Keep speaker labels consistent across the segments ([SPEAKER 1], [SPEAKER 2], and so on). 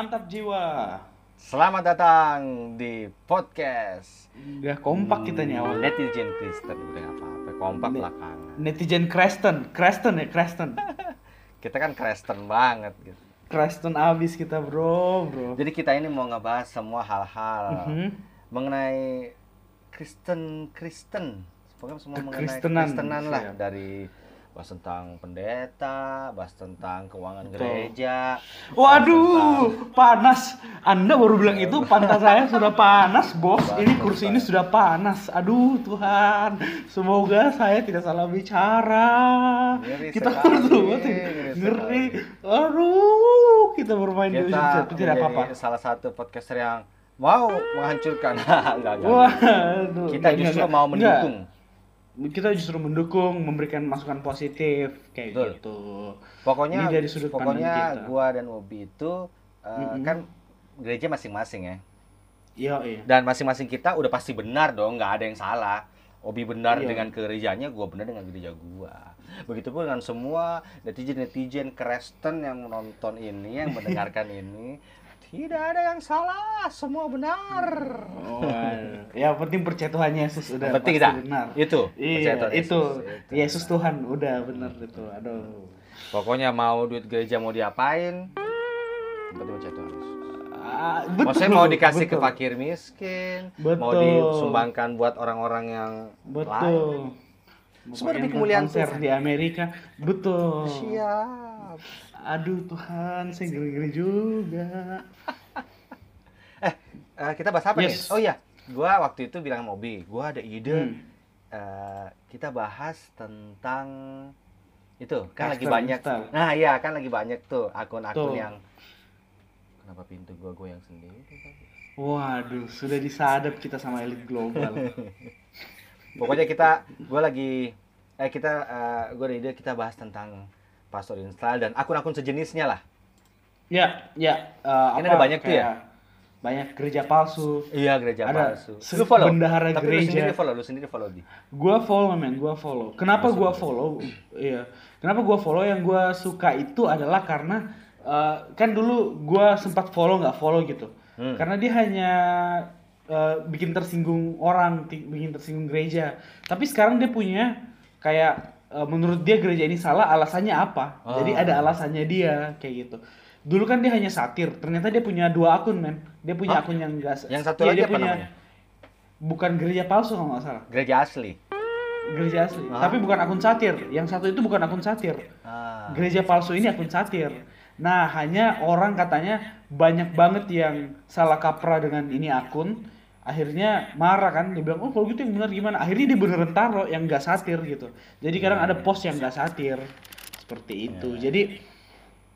[SPEAKER 1] mantap jiwa.
[SPEAKER 2] Selamat datang di podcast
[SPEAKER 1] Gak kompak kita nih awal.
[SPEAKER 2] netizen Kristen udah apa-apa kompak
[SPEAKER 1] Ne-
[SPEAKER 2] belakangan.
[SPEAKER 1] Netizen Creston, Creston ya Creston.
[SPEAKER 2] Kita kan Kristen banget gitu.
[SPEAKER 1] Creston abis kita bro, bro.
[SPEAKER 2] Jadi kita ini mau ngebahas semua hal-hal
[SPEAKER 1] Mhm.
[SPEAKER 2] mengenai Kristen Kristen. Pokoknya semua mengenai Kristenan lah
[SPEAKER 1] siap.
[SPEAKER 2] dari bahas tentang pendeta, bahas tentang keuangan
[SPEAKER 1] Betul.
[SPEAKER 2] gereja.
[SPEAKER 1] Waduh, panas. Anda baru bilang itu pantat saya sudah panas, bos.
[SPEAKER 2] Bahas
[SPEAKER 1] Ini kursi ini
[SPEAKER 2] tentang-
[SPEAKER 1] sudah panas. Aduh, Tuhan. Semoga saya tidak salah bicara.
[SPEAKER 2] Ngeri
[SPEAKER 1] kita berdua
[SPEAKER 2] ngeri
[SPEAKER 1] ngeri. Aduh, kita bermain di
[SPEAKER 2] Kita
[SPEAKER 1] tapi tidak
[SPEAKER 2] menjadi
[SPEAKER 1] apa-apa.
[SPEAKER 2] salah satu podcaster yang mau menghancurkan. enggak, enggak.
[SPEAKER 1] Waduh.
[SPEAKER 2] Kita justru
[SPEAKER 1] enggak,
[SPEAKER 2] mau
[SPEAKER 1] enggak. Kita justru mendukung, memberikan masukan positif kayak
[SPEAKER 2] Betul.
[SPEAKER 1] gitu.
[SPEAKER 2] Pokoknya
[SPEAKER 1] Ini dari sudut
[SPEAKER 2] pokoknya
[SPEAKER 1] kita.
[SPEAKER 2] gua dan Obi itu uh,
[SPEAKER 1] Mm-mm.
[SPEAKER 2] kan gereja masing-masing ya.
[SPEAKER 1] Iya, iya.
[SPEAKER 2] Dan masing-masing kita udah pasti benar dong, nggak ada yang salah. Obi benar
[SPEAKER 1] Iya.
[SPEAKER 2] dengan gerejanya, gua benar dengan gereja gua. Begitupun dengan semua netizen-netizen Kristen yang menonton ini, yang mendengarkan ini, tidak ada yang salah, semua benar.
[SPEAKER 1] Oh, aduh. ya penting percaya Tuhan Yesus udah
[SPEAKER 2] penting
[SPEAKER 1] pasti
[SPEAKER 2] dah.
[SPEAKER 1] benar.
[SPEAKER 2] Itu,
[SPEAKER 1] Iya,
[SPEAKER 2] Tuhan
[SPEAKER 1] itu.
[SPEAKER 2] Yesus,
[SPEAKER 1] Yesus Tuhan udah benar itu. Aduh.
[SPEAKER 2] Pokoknya mau duit gereja mau diapain, penting percaya Tuhan Yesus.
[SPEAKER 1] Ah, betul.
[SPEAKER 2] Maksudnya mau dikasih ke
[SPEAKER 1] betul.
[SPEAKER 2] fakir miskin, mau
[SPEAKER 1] Betul.
[SPEAKER 2] disumbangkan buat orang-orang yang lain.
[SPEAKER 1] Betul.
[SPEAKER 2] Semua demi kemuliaan
[SPEAKER 1] konser di Amerika. Betul.
[SPEAKER 2] Siap.
[SPEAKER 1] Aduh Tuhan, saya geli-geli juga.
[SPEAKER 2] Eh, kita bahas apa
[SPEAKER 1] Yes.
[SPEAKER 2] nih? Oh iya, gua waktu itu bilang sama Obi, gua ada ide
[SPEAKER 1] Hmm.
[SPEAKER 2] eh, kita bahas tentang itu kan lagi banyak.
[SPEAKER 1] lifestyle.
[SPEAKER 2] Nah iya kan lagi banyak tuh akun-akun
[SPEAKER 1] Tuh.
[SPEAKER 2] yang kenapa pintu gua goyang sendiri?
[SPEAKER 1] Waduh, sudah disadap kita sama elit global.
[SPEAKER 2] Pokoknya kita, gua lagi, eh kita, eh, gua ada ide kita bahas tentang pastor install dan akun-akun sejenisnya lah.
[SPEAKER 1] ya, ya. eh,
[SPEAKER 2] Ini
[SPEAKER 1] apa,
[SPEAKER 2] ada banyak tuh ya?
[SPEAKER 1] Banyak gereja palsu.
[SPEAKER 2] Iya gereja
[SPEAKER 1] Ada
[SPEAKER 2] palsu. Lu follow?
[SPEAKER 1] bendahara
[SPEAKER 2] Tapi lu
[SPEAKER 1] gereja.
[SPEAKER 2] sendiri follow, lu sendiri follow di.
[SPEAKER 1] Gua follow men, gua follow. Kenapa
[SPEAKER 2] Masuk
[SPEAKER 1] gua follow? Iya. Kenapa gua follow? Yang gua suka itu adalah karena eh, kan dulu gua sempat follow nggak follow gitu.
[SPEAKER 2] Hmm.
[SPEAKER 1] Karena dia hanya eh, bikin tersinggung orang, bikin tersinggung gereja. Tapi sekarang dia punya kayak eh, menurut dia gereja ini salah, alasannya apa?
[SPEAKER 2] Oh.
[SPEAKER 1] Jadi ada alasannya dia kayak gitu. Dulu kan dia hanya satir, ternyata dia punya dua akun men. Dia punya
[SPEAKER 2] Hah?
[SPEAKER 1] akun yang enggak
[SPEAKER 2] Yang satu lagi apa namanya?
[SPEAKER 1] Bukan gereja palsu kalau nggak salah
[SPEAKER 2] Gereja asli.
[SPEAKER 1] gereja asli.
[SPEAKER 2] Ah.
[SPEAKER 1] Tapi bukan akun satir. Yang satu itu bukan akun satir.
[SPEAKER 2] Ah.
[SPEAKER 1] Gereja palsu ini akun satir. Nah, hanya orang katanya banyak banget yang salah kaprah dengan ini akun. Akhirnya marah kan, dia bilang, oh kalau gitu yang benar gimana? Akhirnya dia beneran taruh yang gak satir gitu. Jadi kadang ada post yang gak satir. Seperti itu. Jadi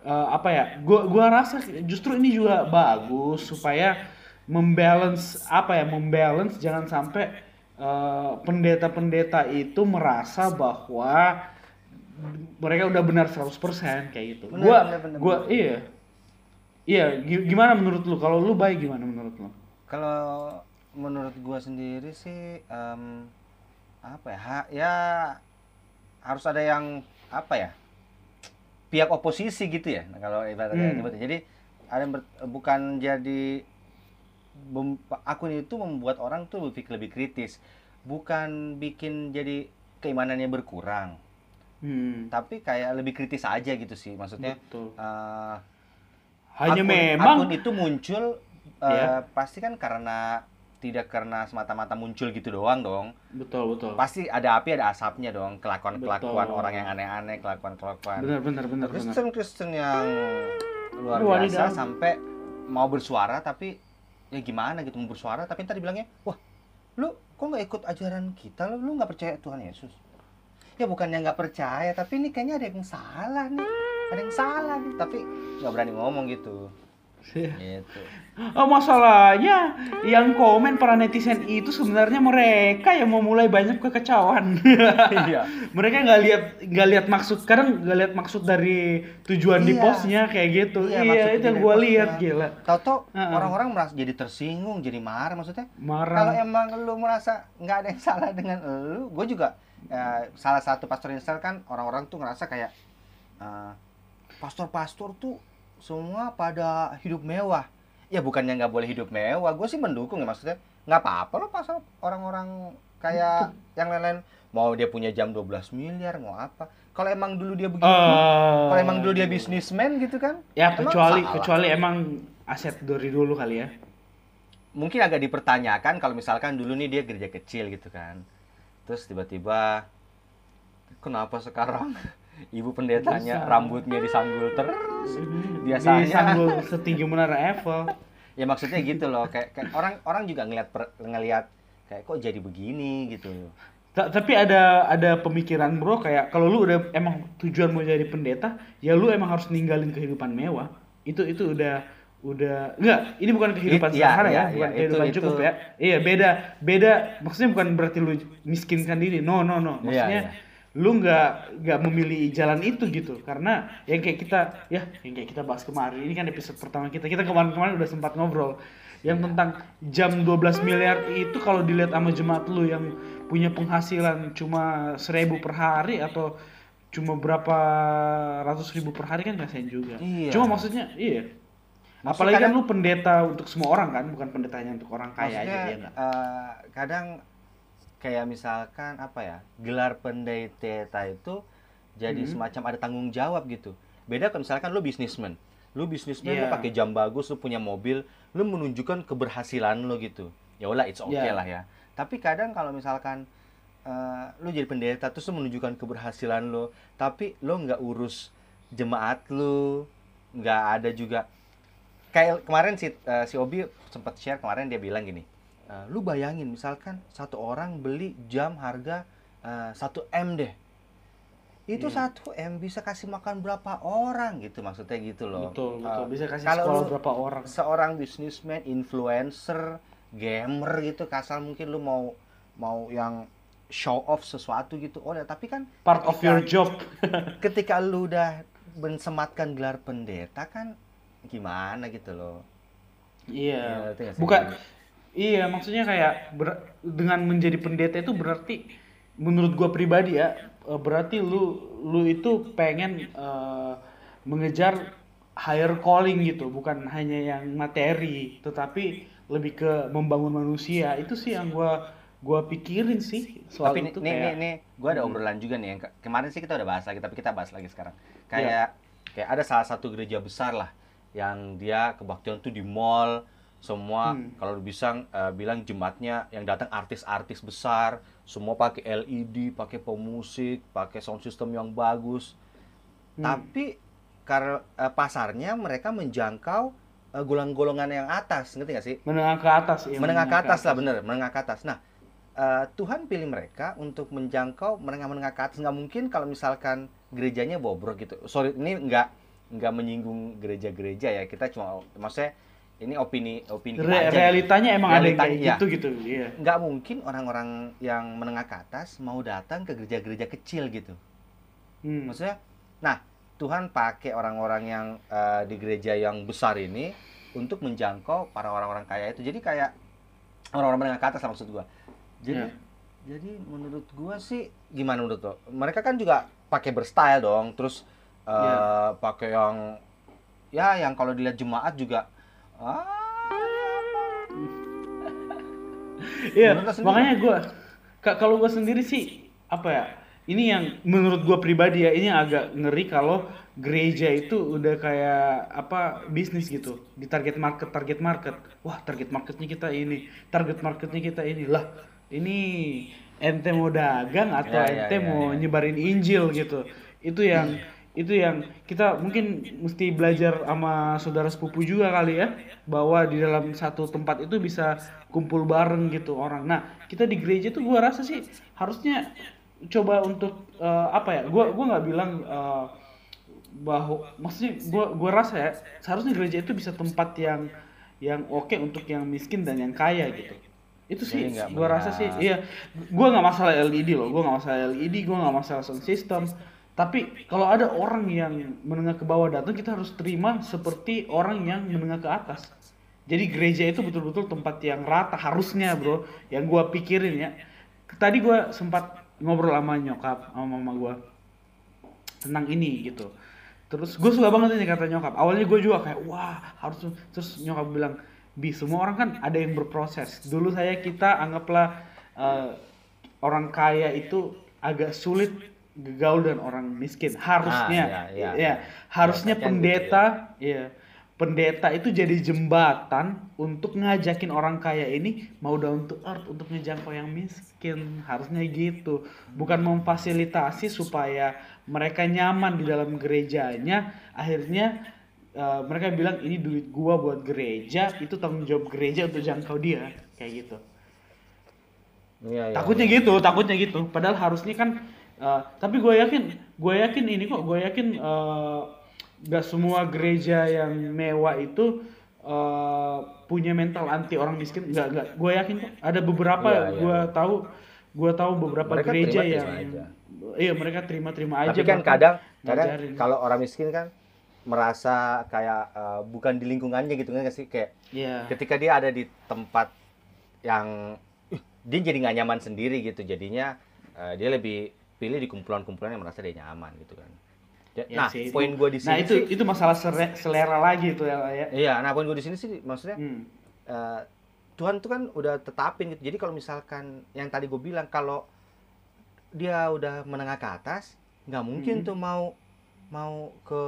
[SPEAKER 1] eh, apa ya? Gua gua rasa justru ini juga bagus supaya membalance apa ya? Membalance jangan sampai eh, pendeta-pendeta itu merasa bahwa mereka udah benar 100% kayak gitu.
[SPEAKER 2] Benar,
[SPEAKER 1] gua
[SPEAKER 2] benar, benar,
[SPEAKER 1] gua iya. Iya, gi- gimana menurut lu? Kalau lu baik gimana menurut lu?
[SPEAKER 2] Kalau menurut gua sendiri sih em, apa ya? Ha- ya harus ada yang apa ya? Pihak oposisi gitu ya. Nah, kalau ibaratnya
[SPEAKER 1] Hmm.
[SPEAKER 2] Jadi ada yang ber- bukan jadi mem- akun itu membuat orang tuh berpikir lebih kritis. Bukan bikin jadi keimanannya berkurang,
[SPEAKER 1] Hmm.
[SPEAKER 2] tapi kayak lebih kritis aja gitu sih. Maksudnya
[SPEAKER 1] Betul.
[SPEAKER 2] eh,
[SPEAKER 1] Hanya
[SPEAKER 2] akun,
[SPEAKER 1] memang
[SPEAKER 2] akun itu muncul eh,
[SPEAKER 1] Iya.
[SPEAKER 2] pasti kan karena tidak karena semata-mata muncul gitu doang dong.
[SPEAKER 1] betul betul.
[SPEAKER 2] Pasti ada api ada asapnya dong. Kelakuan-kelakuan
[SPEAKER 1] Betul.
[SPEAKER 2] orang yang aneh-aneh, kelakuan-kelakuan
[SPEAKER 1] Benar benar benar.
[SPEAKER 2] Kristen-Kristen yang luar biasa sampai mau bersuara tapi ya gimana gitu mau bersuara tapi ntar dibilangnya, "Wah, lu kok nggak ikut ajaran kita? Lu lu nggak percaya Tuhan Yesus?" Ya bukannya nggak percaya, tapi ini kayaknya ada yang salah nih. Ada yang salah nih, tapi nggak berani ngomong gitu. Gitu.
[SPEAKER 1] Oh masalahnya yang komen para netizen itu sebenarnya mereka yang memulai banyak kekacauan.
[SPEAKER 2] Iya.
[SPEAKER 1] mereka nggak lihat nggak lihat maksud kadang nggak lihat maksud dari tujuan di
[SPEAKER 2] Iya.
[SPEAKER 1] postnya kayak gitu.
[SPEAKER 2] Iya,
[SPEAKER 1] Iya, itu yang gue lihat gila.
[SPEAKER 2] Tahu-tahu
[SPEAKER 1] Heeh.
[SPEAKER 2] orang-orang merasa jadi tersinggung, jadi marah maksudnya. Kalau
[SPEAKER 1] Marah.
[SPEAKER 2] emang lu merasa nggak ada yang salah dengan lu, gue juga eh, salah satu pastor install kan orang-orang tuh ngerasa kayak eh, pastor-pastor tuh semua pada hidup mewah. Ya bukannya nggak boleh hidup mewah, gue sih mendukung ya maksudnya. Nggak apa-apa loh pasal orang-orang kayak yang lain-lain mau dia punya jam 12 miliar mau apa. Kalau emang dulu dia begitu,
[SPEAKER 1] Eh,
[SPEAKER 2] kalau emang dulu dia bisnismen gitu kan.
[SPEAKER 1] Ya
[SPEAKER 2] emang
[SPEAKER 1] kecuali
[SPEAKER 2] salah.
[SPEAKER 1] kecuali emang aset dari dulu kali ya.
[SPEAKER 2] mungkin agak dipertanyakan kalau misalkan dulu nih dia gereja kecil gitu kan. Terus tiba-tiba kenapa sekarang ibu pendetanya
[SPEAKER 1] Bisa.
[SPEAKER 2] rambutnya disanggul terus? Biasanya.
[SPEAKER 1] Di sanggul setinggi menara Eiffel.
[SPEAKER 2] Ya maksudnya gitu loh, kayak, kayak orang orang juga ngelihat ngelihat kayak kok jadi begini gitu.
[SPEAKER 1] Ta- tapi ada ada pemikiran bro kayak kalau lu udah emang tujuan mau jadi pendeta ya lu emang harus ninggalin kehidupan mewah itu itu udah udah enggak ini bukan kehidupan
[SPEAKER 2] It- iya,
[SPEAKER 1] sederhana ya
[SPEAKER 2] iya,
[SPEAKER 1] bukan
[SPEAKER 2] itu-
[SPEAKER 1] kehidupan
[SPEAKER 2] itu-
[SPEAKER 1] cukup ya iya beda beda maksudnya bukan berarti lu miskinkan diri no no no
[SPEAKER 2] Iya,
[SPEAKER 1] maksudnya
[SPEAKER 2] iya.
[SPEAKER 1] Lu nggak nggak memilih jalan itu gitu. Karena yang kayak kita ya yang kayak kita bahas kemarin ini kan episode pertama kita. Kita kemarin-kemarin udah sempat ngobrol. Yang tentang jam 12 miliar itu kalau dilihat sama jemaat lu yang punya penghasilan cuma seribu per hari atau cuma berapa ratus ribu per hari kan kasihan juga.
[SPEAKER 2] Iya.
[SPEAKER 1] cuma maksudnya iya.
[SPEAKER 2] Maksudnya
[SPEAKER 1] apalagi kan
[SPEAKER 2] kadang-
[SPEAKER 1] lu pendeta untuk semua orang kan bukan pendetanya untuk orang kaya aja ya
[SPEAKER 2] eh, kadang kayak misalkan apa ya gelar pendeta itu jadi
[SPEAKER 1] Mhm.
[SPEAKER 2] semacam ada tanggung jawab gitu. Beda kalau misalkan lu bisnismen, lu bisnismen lu
[SPEAKER 1] Iya.
[SPEAKER 2] pakai jam bagus, lu punya mobil, lu menunjukkan keberhasilan lu gitu. Ya ulah it's okay
[SPEAKER 1] Iya.
[SPEAKER 2] lah ya. Tapi kadang kalau misalkan eh, lu jadi pendeta terus lu menunjukkan keberhasilan lu, tapi lu nggak urus jemaat lu, nggak ada juga kayak kemarin si eh, si Obi sempat share kemarin dia bilang gini "Eh, lu bayangin misalkan satu orang beli jam harga eh, 1 m deh itu
[SPEAKER 1] Iya.
[SPEAKER 2] satu m bisa kasih makan berapa orang gitu maksudnya gitu loh
[SPEAKER 1] betul betul
[SPEAKER 2] Eh,
[SPEAKER 1] bisa kasih
[SPEAKER 2] kalau
[SPEAKER 1] berapa orang
[SPEAKER 2] seorang bisnismen influencer gamer gitu kasar mungkin lu mau mau yang show off sesuatu gitu oh ya tapi kan
[SPEAKER 1] part of
[SPEAKER 2] ketika-
[SPEAKER 1] your job
[SPEAKER 2] ketika lu udah mensematkan gelar pendeta kan gimana gitu loh
[SPEAKER 1] Iya.
[SPEAKER 2] nggak sih?
[SPEAKER 1] Bukan. Iya, maksudnya kayak ber- dengan menjadi pendeta itu berarti menurut gua pribadi ya, eh, berarti lu lu itu pengen eh, mengejar higher calling gitu, bukan hanya yang materi, tetapi lebih ke membangun manusia. Itu sih yang gua gua pikirin sih soal
[SPEAKER 2] tapi
[SPEAKER 1] itu
[SPEAKER 2] nih, nih,
[SPEAKER 1] kayak
[SPEAKER 2] nih, gue ada
[SPEAKER 1] Hmm.
[SPEAKER 2] obrolan juga nih yang ke- kemarin sih kita udah bahas lagi, tapi kita bahas lagi sekarang. Kayak kayak ada salah satu gereja besar lah yang dia kebaktian tuh di mall semua
[SPEAKER 1] Hmm.
[SPEAKER 2] kalau bisa eh, bilang jemaatnya yang datang artis-artis besar semua pakai LED pakai pemusik pakai sound system yang bagus.
[SPEAKER 1] Hmm.
[SPEAKER 2] tapi karena eh, pasarnya mereka menjangkau eh, golongan-golongan yang atas ngerti gak sih?
[SPEAKER 1] Menengah ke atas ya,
[SPEAKER 2] menengah ke atas lah bener menengah ke atas. Nah eh, Tuhan pilih mereka untuk menjangkau menengah-menengah ke atas. Nggak mungkin kalau misalkan gerejanya bobrok gitu. Sorry ini nggak nggak menyinggung gereja-gereja ya. Kita cuma maksudnya ini opini opini kita
[SPEAKER 1] Re-
[SPEAKER 2] aja
[SPEAKER 1] realitanya emang ada yang kayak gitu gitu, iya.
[SPEAKER 2] nggak mungkin orang-orang yang menengah ke atas mau datang ke gereja-gereja kecil gitu
[SPEAKER 1] Hmm.
[SPEAKER 2] maksudnya nah Tuhan pakai orang-orang yang eh, di gereja yang besar ini untuk menjangkau para orang-orang kaya itu jadi kayak orang-orang menengah ke atas lah maksud gua jadi
[SPEAKER 1] Iya.
[SPEAKER 2] jadi menurut gua sih gimana menurut lo mereka kan juga pakai berstyle dong terus eh,
[SPEAKER 1] Iya.
[SPEAKER 2] pakai yang ya yang kalau dilihat jemaat juga ah
[SPEAKER 1] Iya, makanya gue, kalau gue sendiri sih apa ya? Ini yang menurut gue pribadi ya, ini yang agak ngeri kalau gereja itu udah kayak apa bisnis gitu di target market target market. Wah target marketnya kita ini, target marketnya kita ini lah. Ini ente mau dagang atau
[SPEAKER 2] Ya, ya,
[SPEAKER 1] ente
[SPEAKER 2] ya,
[SPEAKER 1] mau
[SPEAKER 2] ya.
[SPEAKER 1] nyebarin Injil gitu. Itu yang itu yang kita mungkin mesti belajar sama saudara sepupu juga kali ya bahwa di dalam satu tempat itu bisa kumpul bareng gitu orang. Nah kita di gereja tuh gua rasa sih harusnya coba untuk eh, apa ya? Gua gua nggak bilang eh, bahwa maksudnya gua gua rasa ya seharusnya gereja itu bisa tempat yang yang oke untuk yang miskin dan yang kaya gitu. Itu sih
[SPEAKER 2] nggak
[SPEAKER 1] gua rasa sih iya gua nggak masalah LED loh, gua nggak masalah LED, gua nggak masalah sound system. Tapi kalau ada orang yang menengah ke bawah datang kita harus terima seperti orang yang menengah ke atas. Jadi gereja itu betul-betul tempat yang rata harusnya, Bro. Yang gua pikirin ya. Tadi gua sempat ngobrol sama nyokap sama mama gua tentang ini gitu. terus gue suka banget ini kata nyokap awalnya gue juga kayak wah harus terus nyokap bilang bi semua orang kan ada yang berproses dulu saya kita anggaplah eh, orang kaya itu agak sulit gaul dengan orang miskin. Harusnya.
[SPEAKER 2] Ah, iya, iya.
[SPEAKER 1] ya harusnya
[SPEAKER 2] Biasanya gitu
[SPEAKER 1] pendeta ya pendeta itu jadi jembatan untuk ngajakin orang kaya ini mau down to earth untuk ngejangkau yang miskin. Harusnya gitu. Bukan memfasilitasi supaya mereka nyaman di dalam gerejanya. Akhirnya eh, mereka bilang ini duit gua buat gereja itu tanggung jawab gereja untuk jangkau dia. Kayak gitu.
[SPEAKER 2] Iya, iya.
[SPEAKER 1] takutnya gitu takutnya gitu. Padahal harusnya kan eh, tapi gue yakin gue yakin ini kok gue yakin eh, gak semua gereja yang mewah itu eh, punya mental anti orang miskin nggak nggak gue yakin kok ada beberapa
[SPEAKER 2] Iya, iya.
[SPEAKER 1] gue tahu gue tahu beberapa
[SPEAKER 2] Mereka
[SPEAKER 1] gereja
[SPEAKER 2] terima-terima
[SPEAKER 1] yang
[SPEAKER 2] aja.
[SPEAKER 1] iya mereka terima-terima aja
[SPEAKER 2] Tapi kan kadang kadang kalau orang miskin kan merasa kayak eh, bukan di lingkungannya gitu kan sih kayak
[SPEAKER 1] Iya.
[SPEAKER 2] ketika dia ada di tempat yang dia jadi nggak nyaman sendiri gitu jadinya eh, dia lebih pilih di kumpulan-kumpulan yang merasa dia nyaman gitu kan Ya,
[SPEAKER 1] Ya
[SPEAKER 2] nah
[SPEAKER 1] sih, itu-
[SPEAKER 2] poin gue di
[SPEAKER 1] nah
[SPEAKER 2] sini
[SPEAKER 1] itu
[SPEAKER 2] sih
[SPEAKER 1] itu masalah sere- selera lagi itu ya ya
[SPEAKER 2] iya nah poin gue di sini sih maksudnya
[SPEAKER 1] Hmm.
[SPEAKER 2] eh, Tuhan tuh kan udah tetapin gitu jadi kalau misalkan yang tadi gue bilang kalau dia udah menengah ke atas nggak mungkin
[SPEAKER 1] Hmm.
[SPEAKER 2] tuh mau mau ke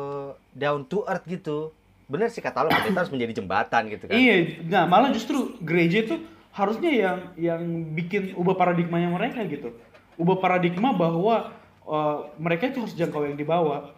[SPEAKER 2] down to earth gitu bener sih kata lo kita harus menjadi jembatan gitu kan
[SPEAKER 1] Iya, nah malah justru gereja itu harusnya yang yang bikin ubah paradigmanya mereka gitu. Ubah paradigma bahwa eh, mereka itu harus jangkau yang di bawah.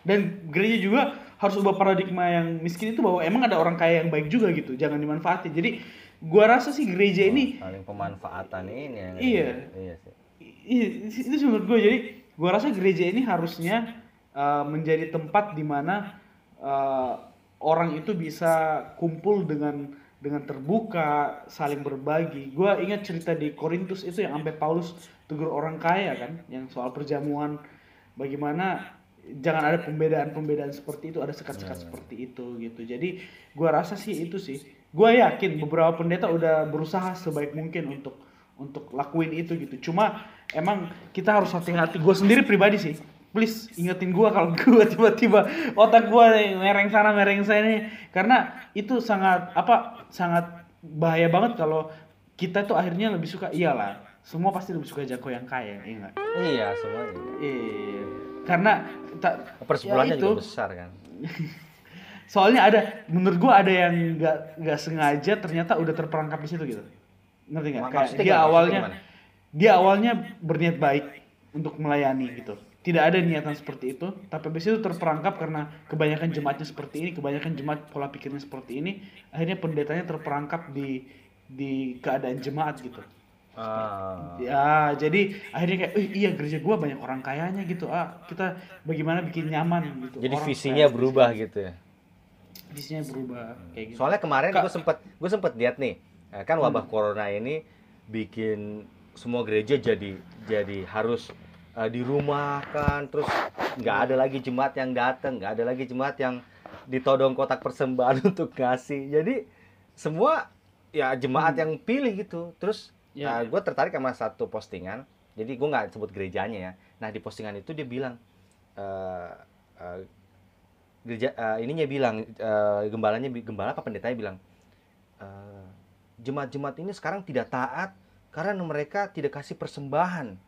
[SPEAKER 1] Dan gereja juga harus ubah paradigma yang miskin itu bahwa emang ada orang kaya yang baik juga gitu, jangan dimanfaatin. Jadi gua rasa sih gereja ini
[SPEAKER 2] saling pemanfaatan ini yang
[SPEAKER 1] Iya.
[SPEAKER 2] iya sih
[SPEAKER 1] Iya, itu menurut gue jadi gua rasa gereja ini harusnya uh, menjadi tempat di mana uh, orang itu bisa kumpul dengan dengan terbuka, saling berbagi. Gua ingat cerita di Korintus itu yang sampai Paulus tegur orang kaya kan, yang soal perjamuan bagaimana jangan ada pembedaan-pembedaan seperti itu, ada sekat-sekat seperti itu gitu. Jadi gua rasa sih itu sih. Gua yakin beberapa pendeta udah berusaha sebaik mungkin untuk untuk lakuin itu gitu. Cuma emang kita harus hati-hati. Gue sendiri pribadi sih, please ingetin gue kalau gue tiba-tiba otak gue mereng sana mereng sini karena itu sangat apa sangat bahaya banget kalau kita tuh akhirnya lebih suka iyalah semua pasti lebih suka jago yang kaya iya nggak?
[SPEAKER 2] iya semuanya
[SPEAKER 1] Iya. Karena tak
[SPEAKER 2] persepuluhannya
[SPEAKER 1] ya itu.
[SPEAKER 2] juga besar kan
[SPEAKER 1] soalnya ada menurut gue ada yang nggak nggak sengaja ternyata udah terperangkap di situ gitu ngerti nggak kayak dia
[SPEAKER 2] gimana? Maksudnya
[SPEAKER 1] awalnya
[SPEAKER 2] gimana?
[SPEAKER 1] dia awalnya berniat baik untuk melayani gitu tidak ada niatan seperti itu tapi habis itu terperangkap karena kebanyakan jemaatnya seperti ini kebanyakan jemaat pola pikirnya seperti ini akhirnya pendetanya terperangkap di di keadaan jemaat gitu
[SPEAKER 2] ah.
[SPEAKER 1] Ya jadi akhirnya kayak "Eh, iya gereja gua banyak orang kayanya gitu. Ah kita bagaimana bikin nyaman gitu.
[SPEAKER 2] Jadi
[SPEAKER 1] Orang
[SPEAKER 2] visinya
[SPEAKER 1] kaya.
[SPEAKER 2] berubah gitu. ya?
[SPEAKER 1] Visinya berubah kayak gitu.
[SPEAKER 2] Soalnya kemarin
[SPEAKER 1] Kak-
[SPEAKER 2] gue sempet gue sempet lihat nih, eh, kan wabah corona ini bikin semua gereja jadi jadi harus di rumah kan, terus nggak ada lagi jemaat yang datang, nggak ada lagi jemaat yang ditodong kotak persembahan untuk ngasih. Jadi semua ya jemaat yang pilih gitu. Terus
[SPEAKER 1] Ya.
[SPEAKER 2] gue tertarik sama satu postingan. Jadi gue nggak sebut gerejanya ya. Nah di postingan itu dia bilang eh, eh, gereja eh, ininya bilang eh, gembalanya gembala apa pendetanya bilang eh, jemaat-jemaat ini sekarang tidak taat karena mereka tidak kasih persembahan,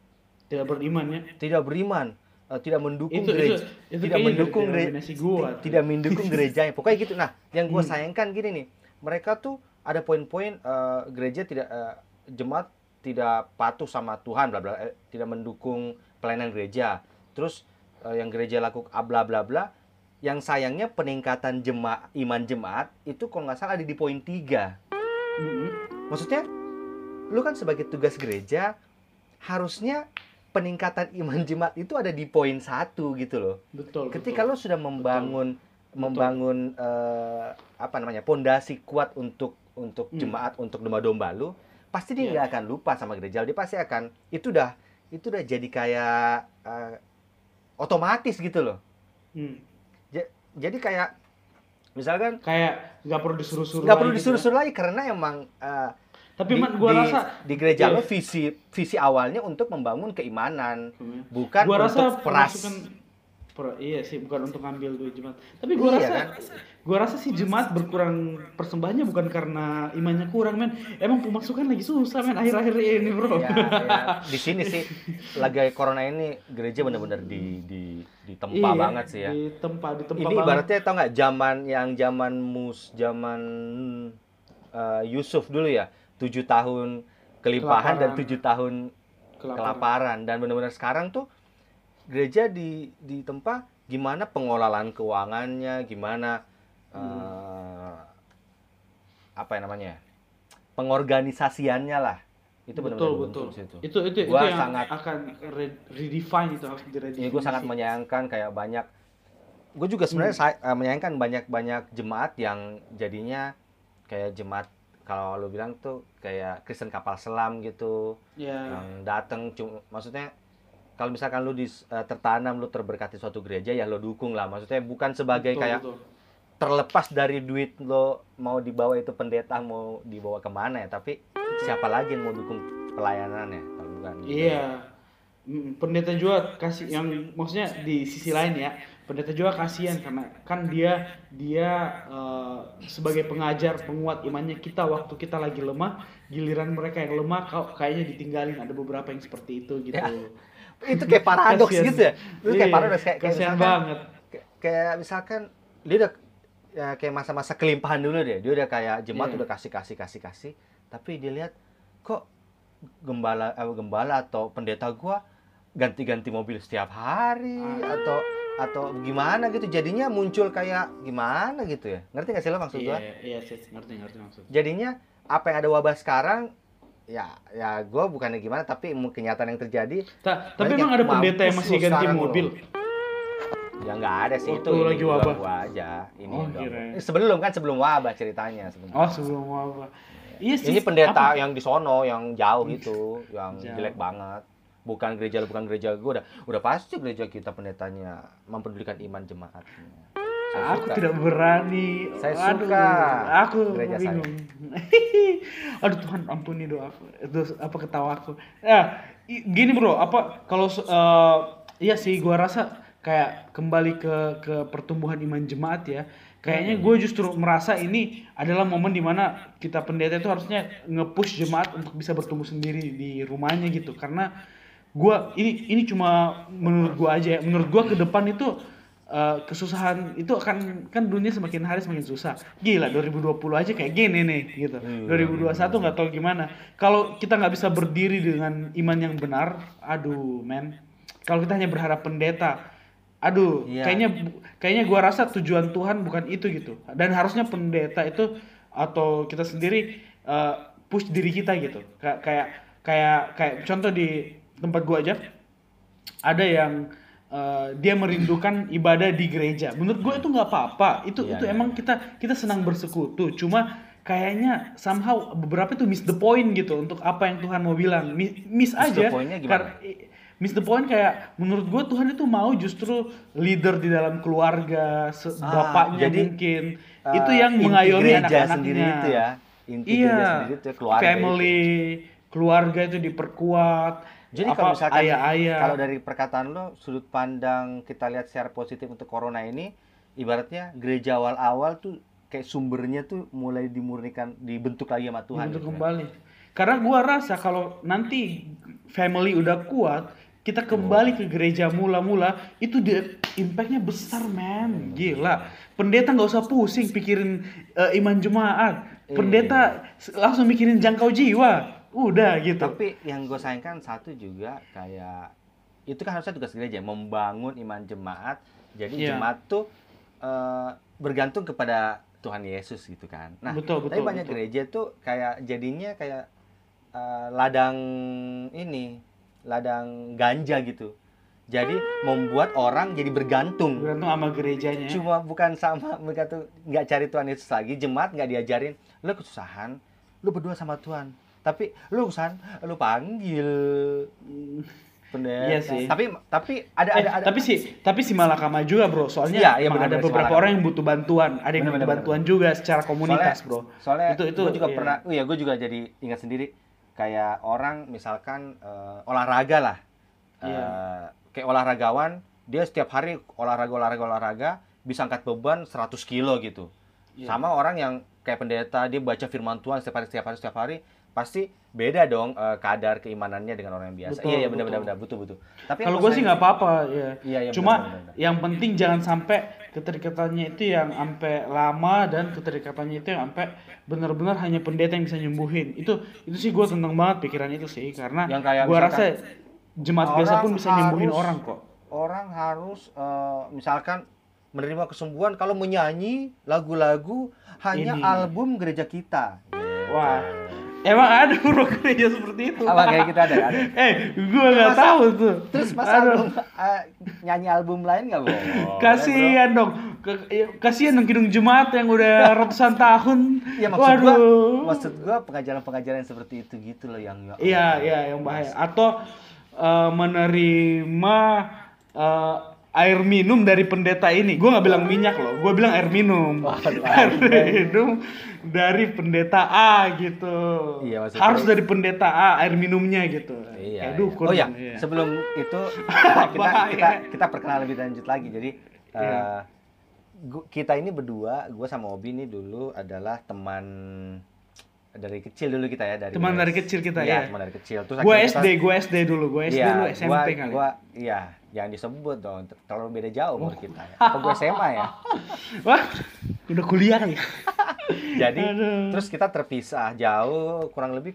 [SPEAKER 1] tidak beriman ya
[SPEAKER 2] tidak beriman, tidak mendukung
[SPEAKER 1] itu itu
[SPEAKER 2] gereja,
[SPEAKER 1] itu
[SPEAKER 2] tidak
[SPEAKER 1] kayaknya
[SPEAKER 2] mendukung gereja,
[SPEAKER 1] gua
[SPEAKER 2] tidak mendukung gerejanya. Pokoknya gitu. Nah, yang gue
[SPEAKER 1] Hmm.
[SPEAKER 2] sayangkan gini nih, mereka tuh ada poin-poin eh, gereja tidak eh, jemaat tidak patuh sama Tuhan, bla bla, eh, tidak mendukung pelayanan gereja. Terus eh, yang gereja lakukan bla bla bla. Yang sayangnya peningkatan jemaat iman jemaat itu kalau nggak salah ada di poin 3
[SPEAKER 1] Mm-mm.
[SPEAKER 2] Maksudnya, lu kan sebagai tugas gereja harusnya peningkatan iman jemaat itu ada di poin satu gitu loh.
[SPEAKER 1] betul
[SPEAKER 2] Ketika
[SPEAKER 1] betul.
[SPEAKER 2] lo sudah membangun membangun eh, apa namanya pondasi kuat untuk untuk
[SPEAKER 1] Hmm.
[SPEAKER 2] jemaat untuk domba-domba lu, pasti dia
[SPEAKER 1] Iya.
[SPEAKER 2] nggak akan lupa sama gereja. Dia pasti akan itu udah itu udah jadi kayak eh, otomatis gitu loh.
[SPEAKER 1] Hmm.
[SPEAKER 2] Jadi kayak misalkan
[SPEAKER 1] kayak nggak perlu disuruh-suruh
[SPEAKER 2] nggak perlu
[SPEAKER 1] lagi gitu
[SPEAKER 2] disuruh-suruh lagi karena emang eh,
[SPEAKER 1] ya. tapi
[SPEAKER 2] di,
[SPEAKER 1] man gua
[SPEAKER 2] di-
[SPEAKER 1] rasa
[SPEAKER 2] di gereja
[SPEAKER 1] Iya.
[SPEAKER 2] lo visi visi awalnya untuk membangun keimanan
[SPEAKER 1] Hmm.
[SPEAKER 2] bukan
[SPEAKER 1] gua rasa
[SPEAKER 2] untuk peras
[SPEAKER 1] Per- iya sih bukan untuk ngambil duit jemaat tapi gua
[SPEAKER 2] Iya,
[SPEAKER 1] rasa
[SPEAKER 2] kan?
[SPEAKER 1] gua rasa sih jemaat berkurang persembahannya bukan karena imannya kurang men emang pemasukan lagi susah men akhir-akhir ini bro
[SPEAKER 2] ya, ya. di sini sih lagi corona ini gereja benar-benar di di ditempa
[SPEAKER 1] Iya,
[SPEAKER 2] banget sih ya
[SPEAKER 1] ditempa ditempa
[SPEAKER 2] ini
[SPEAKER 1] banget.
[SPEAKER 2] ibaratnya tau nggak zaman yang zaman mus zaman eh, Yusuf dulu ya tujuh tahun kelimpahan dan
[SPEAKER 1] Kelaparan.
[SPEAKER 2] tujuh tahun
[SPEAKER 1] Kelaparan.
[SPEAKER 2] kelaparan dan benar-benar sekarang tuh gereja di di tempat gimana pengelolaan keuangannya gimana eh, apa ya namanya pengorganisasiannya lah itu
[SPEAKER 1] betul betul
[SPEAKER 2] situ.
[SPEAKER 1] itu itu
[SPEAKER 2] Gua
[SPEAKER 1] itu yang
[SPEAKER 2] sangat-
[SPEAKER 1] akan re- redefine itu harus diredefinisi
[SPEAKER 2] Ya, gue sangat menyayangkan kayak banyak. Gue juga sebenarnya
[SPEAKER 1] Hmm.
[SPEAKER 2] say- eh, menyayangkan banyak-banyak jemaat yang jadinya kayak jemaat kalau lu bilang tuh kayak Kristen kapal selam gitu,
[SPEAKER 1] ya
[SPEAKER 2] yang datang cuma maksudnya kalau misalkan lu dis- eh, tertanam lu terberkati suatu gereja ya lo dukung lah. Maksudnya bukan sebagai
[SPEAKER 1] betul,
[SPEAKER 2] kayak
[SPEAKER 1] betul.
[SPEAKER 2] terlepas dari duit lo mau dibawa itu pendeta mau dibawa ke mana ya, tapi siapa lagi yang mau dukung pelayanannya kalau bukan
[SPEAKER 1] Iya. Mm, Pendeta juga kasih yang maksudnya di sisi lain ya, pendeta juga kasihan karena kan dia dia eh, sebagai pengajar penguat imannya kita waktu kita lagi lemah, giliran mereka yang lemah kayaknya ditinggalin ada beberapa yang seperti itu gitu.
[SPEAKER 2] Ya, itu kayak paradoks gitu ya itu kayak paradoks kayak, kayak misalkan,
[SPEAKER 1] banget.
[SPEAKER 2] kayak, misalkan dia udah ya, kayak masa-masa kelimpahan dulu deh dia udah kayak jemaat
[SPEAKER 1] Iya.
[SPEAKER 2] udah kasih kasih kasih kasih tapi dia lihat kok gembala eh, gembala atau pendeta gua ganti-ganti mobil setiap hari
[SPEAKER 1] Ah.
[SPEAKER 2] atau atau gimana gitu jadinya muncul kayak gimana gitu ya ngerti gak sih lo maksud
[SPEAKER 1] Iya,
[SPEAKER 2] gua
[SPEAKER 1] iya sih, ngerti ngerti maksud.
[SPEAKER 2] jadinya apa yang ada wabah sekarang ya ya gua bukannya gimana tapi kenyataan yang terjadi
[SPEAKER 1] Ta- tapi emang ada pendeta yang masih ganti mobil.
[SPEAKER 2] Ya nggak ada sih
[SPEAKER 1] Waktu
[SPEAKER 2] itu
[SPEAKER 1] lagi wabah.
[SPEAKER 2] gua aja. Ini
[SPEAKER 1] Oh.
[SPEAKER 2] Eh, sebelum kan sebelum wabah ceritanya sebelum.
[SPEAKER 1] Oh, sebelum apa? Iya sih.
[SPEAKER 2] ini pendeta
[SPEAKER 1] apa-
[SPEAKER 2] yang di sono yang jauh gitu, yang
[SPEAKER 1] Jauh.
[SPEAKER 2] jelek banget. Bukan gereja bukan gereja gua udah udah pasti gereja kita pendetanya mempedulikan iman jemaatnya. Saya
[SPEAKER 1] Aku
[SPEAKER 2] suka.
[SPEAKER 1] tidak berani.
[SPEAKER 2] Saya
[SPEAKER 1] Aduh,
[SPEAKER 2] suka
[SPEAKER 1] Aku
[SPEAKER 2] gereja saya.
[SPEAKER 1] bingung. Aduh Tuhan ampuni doaku. Itu apa ketawaku. Ya, i- gini bro, apa kalau eh, iya sih gua rasa kayak kembali ke ke pertumbuhan iman jemaat ya. Kayaknya
[SPEAKER 2] Hmm.
[SPEAKER 1] gue justru merasa ini adalah momen di mana kita pendeta itu harusnya nge-push jemaat untuk bisa bertumbuh sendiri di rumahnya gitu. Karena gua ini ini cuma menurut gua aja ya. Menurut gua ke depan itu eh, kesusahan itu akan kan dunia semakin hari semakin susah. Gila 2020 aja kayak gini nih gitu.
[SPEAKER 2] Hmm.
[SPEAKER 1] 2021 nggak tahu gimana. Kalau kita nggak bisa berdiri dengan iman yang benar, aduh men. Kalau kita hanya berharap pendeta, aduh
[SPEAKER 2] Iya.
[SPEAKER 1] kayaknya kayaknya gua rasa tujuan Tuhan bukan itu gitu. Dan harusnya pendeta itu atau kita sendiri eh, push diri kita gitu. Kayak kayak kayak kayak contoh di tempat gua aja ada yang eh, dia merindukan ibadah di gereja. Menurut gue itu nggak apa-apa. Itu
[SPEAKER 2] Iya,
[SPEAKER 1] itu
[SPEAKER 2] iya.
[SPEAKER 1] emang kita kita senang bersekutu. Cuma kayaknya somehow beberapa itu miss the point gitu untuk apa yang Tuhan mau bilang. Miss, miss aja.
[SPEAKER 2] point-nya gimana?
[SPEAKER 1] Kar- i- miss the point kayak menurut gue Tuhan itu mau justru leader di dalam keluarga,
[SPEAKER 2] Ah,
[SPEAKER 1] bapaknya
[SPEAKER 2] jadi,
[SPEAKER 1] mungkin.
[SPEAKER 2] Eh,
[SPEAKER 1] itu yang mengayomi anak-anaknya.
[SPEAKER 2] sendiri itu ya. Inti
[SPEAKER 1] Iya,
[SPEAKER 2] sendiri itu ya, keluarga
[SPEAKER 1] family,
[SPEAKER 2] itu.
[SPEAKER 1] keluarga itu diperkuat.
[SPEAKER 2] Jadi
[SPEAKER 1] apa,
[SPEAKER 2] kalau misalkan
[SPEAKER 1] ayah-ayah.
[SPEAKER 2] kalau dari perkataan lo sudut pandang kita lihat secara positif untuk corona ini ibaratnya gereja awal-awal tuh kayak sumbernya tuh mulai dimurnikan dibentuk lagi sama Tuhan.
[SPEAKER 1] untuk
[SPEAKER 2] gitu kan.
[SPEAKER 1] kembali. Karena gua rasa kalau nanti family udah kuat, kita kembali ke gereja mula-mula, itu dia impactnya besar men, gila. Pendeta nggak usah pusing pikirin eh, iman jemaat, pendeta s- langsung mikirin jangkau jiwa, udah gitu.
[SPEAKER 2] Tapi yang gue sayangkan satu juga kayak itu kan harusnya tugas gereja membangun iman jemaat. Jadi
[SPEAKER 1] Iya.
[SPEAKER 2] jemaat tuh eh, bergantung kepada Tuhan Yesus gitu kan. Nah,
[SPEAKER 1] betul
[SPEAKER 2] tapi
[SPEAKER 1] betul.
[SPEAKER 2] banyak
[SPEAKER 1] betul.
[SPEAKER 2] gereja tuh kayak jadinya kayak eh, ladang ini, ladang ganja gitu. Jadi membuat orang jadi bergantung.
[SPEAKER 1] Bergantung sama gerejanya.
[SPEAKER 2] Cuma bukan sama mereka tuh nggak cari Tuhan Yesus lagi, jemaat nggak diajarin, lu kesusahan, lu berdoa sama Tuhan. Tapi lu kesusahan, lu panggil
[SPEAKER 1] Hmm.
[SPEAKER 2] pendeta.
[SPEAKER 1] Iya sih.
[SPEAKER 2] Tapi tapi ada
[SPEAKER 1] Eh,
[SPEAKER 2] ada ada
[SPEAKER 1] tapi sih tapi si Malakama juga bro soalnya
[SPEAKER 2] Iya, iya, benar-benar
[SPEAKER 1] ada
[SPEAKER 2] si
[SPEAKER 1] beberapa
[SPEAKER 2] Malakama.
[SPEAKER 1] orang yang butuh bantuan ada yang butuh bantuan juga secara komunitas
[SPEAKER 2] Soalnya-
[SPEAKER 1] bro
[SPEAKER 2] soalnya
[SPEAKER 1] Itu- itu,
[SPEAKER 2] gue juga
[SPEAKER 1] iya.
[SPEAKER 2] pernah oh ya gue juga jadi ingat sendiri kayak orang misalkan eh, olahraga lah
[SPEAKER 1] Iya.
[SPEAKER 2] kayak olahragawan dia setiap hari olahraga olahraga olahraga bisa angkat beban 100 kilo gitu
[SPEAKER 1] Iya.
[SPEAKER 2] sama orang yang kayak pendeta dia baca firman Tuhan setiap hari setiap hari setiap hari pasti beda dong eh, kadar keimanannya dengan orang yang biasa
[SPEAKER 1] Betul,
[SPEAKER 2] iya iya benar benar
[SPEAKER 1] betul
[SPEAKER 2] betul tapi
[SPEAKER 1] Kalau gue sih nggak apa-apa ya.
[SPEAKER 2] Iya, iya,
[SPEAKER 1] Cuma
[SPEAKER 2] benar, benar.
[SPEAKER 1] yang penting jangan sampai keterikatannya itu yang sampai lama dan keterikatannya itu yang sampai benar-benar hanya pendeta yang bisa nyembuhin. Itu itu sih gue tentang banget pikiran itu sih karena
[SPEAKER 2] Yang kayak
[SPEAKER 1] gue rasa jemaat biasa pun bisa nyembuhin
[SPEAKER 2] harus-
[SPEAKER 1] orang kok.
[SPEAKER 2] orang harus eh, misalkan menerima kesembuhan kalau menyanyi lagu-lagu hanya
[SPEAKER 1] Ini.
[SPEAKER 2] album gereja kita.
[SPEAKER 1] Wah. Emang ada bro gereja seperti itu?
[SPEAKER 2] Apa kayak kita ada? ada.
[SPEAKER 1] eh, gue nggak tahu tuh.
[SPEAKER 2] Terus masa
[SPEAKER 1] Aduh.
[SPEAKER 2] album, eh, nyanyi album lain nggak boleh?
[SPEAKER 1] Kasihan dong, ya, kasihan dong kidung jemaat yang udah ratusan tahun.
[SPEAKER 2] Ya maksud gua,
[SPEAKER 1] Waduh.
[SPEAKER 2] maksud gua pengajaran-pengajaran seperti itu gitu loh yang ya
[SPEAKER 1] Iya, iya yang bahaya. Atau eh, menerima eh, air minum dari pendeta ini. Gua nggak bilang minyak loh, gua bilang air minum.
[SPEAKER 2] Waduh,
[SPEAKER 1] air minum dari pendeta A gitu.
[SPEAKER 2] Iya, maksudnya-
[SPEAKER 1] Harus dari pendeta A air minumnya gitu.
[SPEAKER 2] Iya.
[SPEAKER 1] Kayak
[SPEAKER 2] iya.
[SPEAKER 1] dukun.
[SPEAKER 2] Oh ya,
[SPEAKER 1] iya.
[SPEAKER 2] sebelum itu kita kita kita perkenalan lebih lanjut lagi. Jadi
[SPEAKER 1] Iya.
[SPEAKER 2] gu- kita ini berdua, gua sama Obi ini dulu adalah teman dari kecil dulu kita ya dari
[SPEAKER 1] Teman dari kecil kita,
[SPEAKER 2] Iya,
[SPEAKER 1] ya.
[SPEAKER 2] teman dari kecil. Terus kita-
[SPEAKER 1] SD, gua SD dulu, gua SD
[SPEAKER 2] Iya,
[SPEAKER 1] dulu SMP
[SPEAKER 2] gua,
[SPEAKER 1] kali.
[SPEAKER 2] gua iya, jangan disebut dong, terlalu beda jauh umur kita ya. Apa gua SMA ya?
[SPEAKER 1] Wah, udah kuliah kali.
[SPEAKER 2] Jadi
[SPEAKER 1] Aduh.
[SPEAKER 2] terus kita terpisah jauh kurang lebih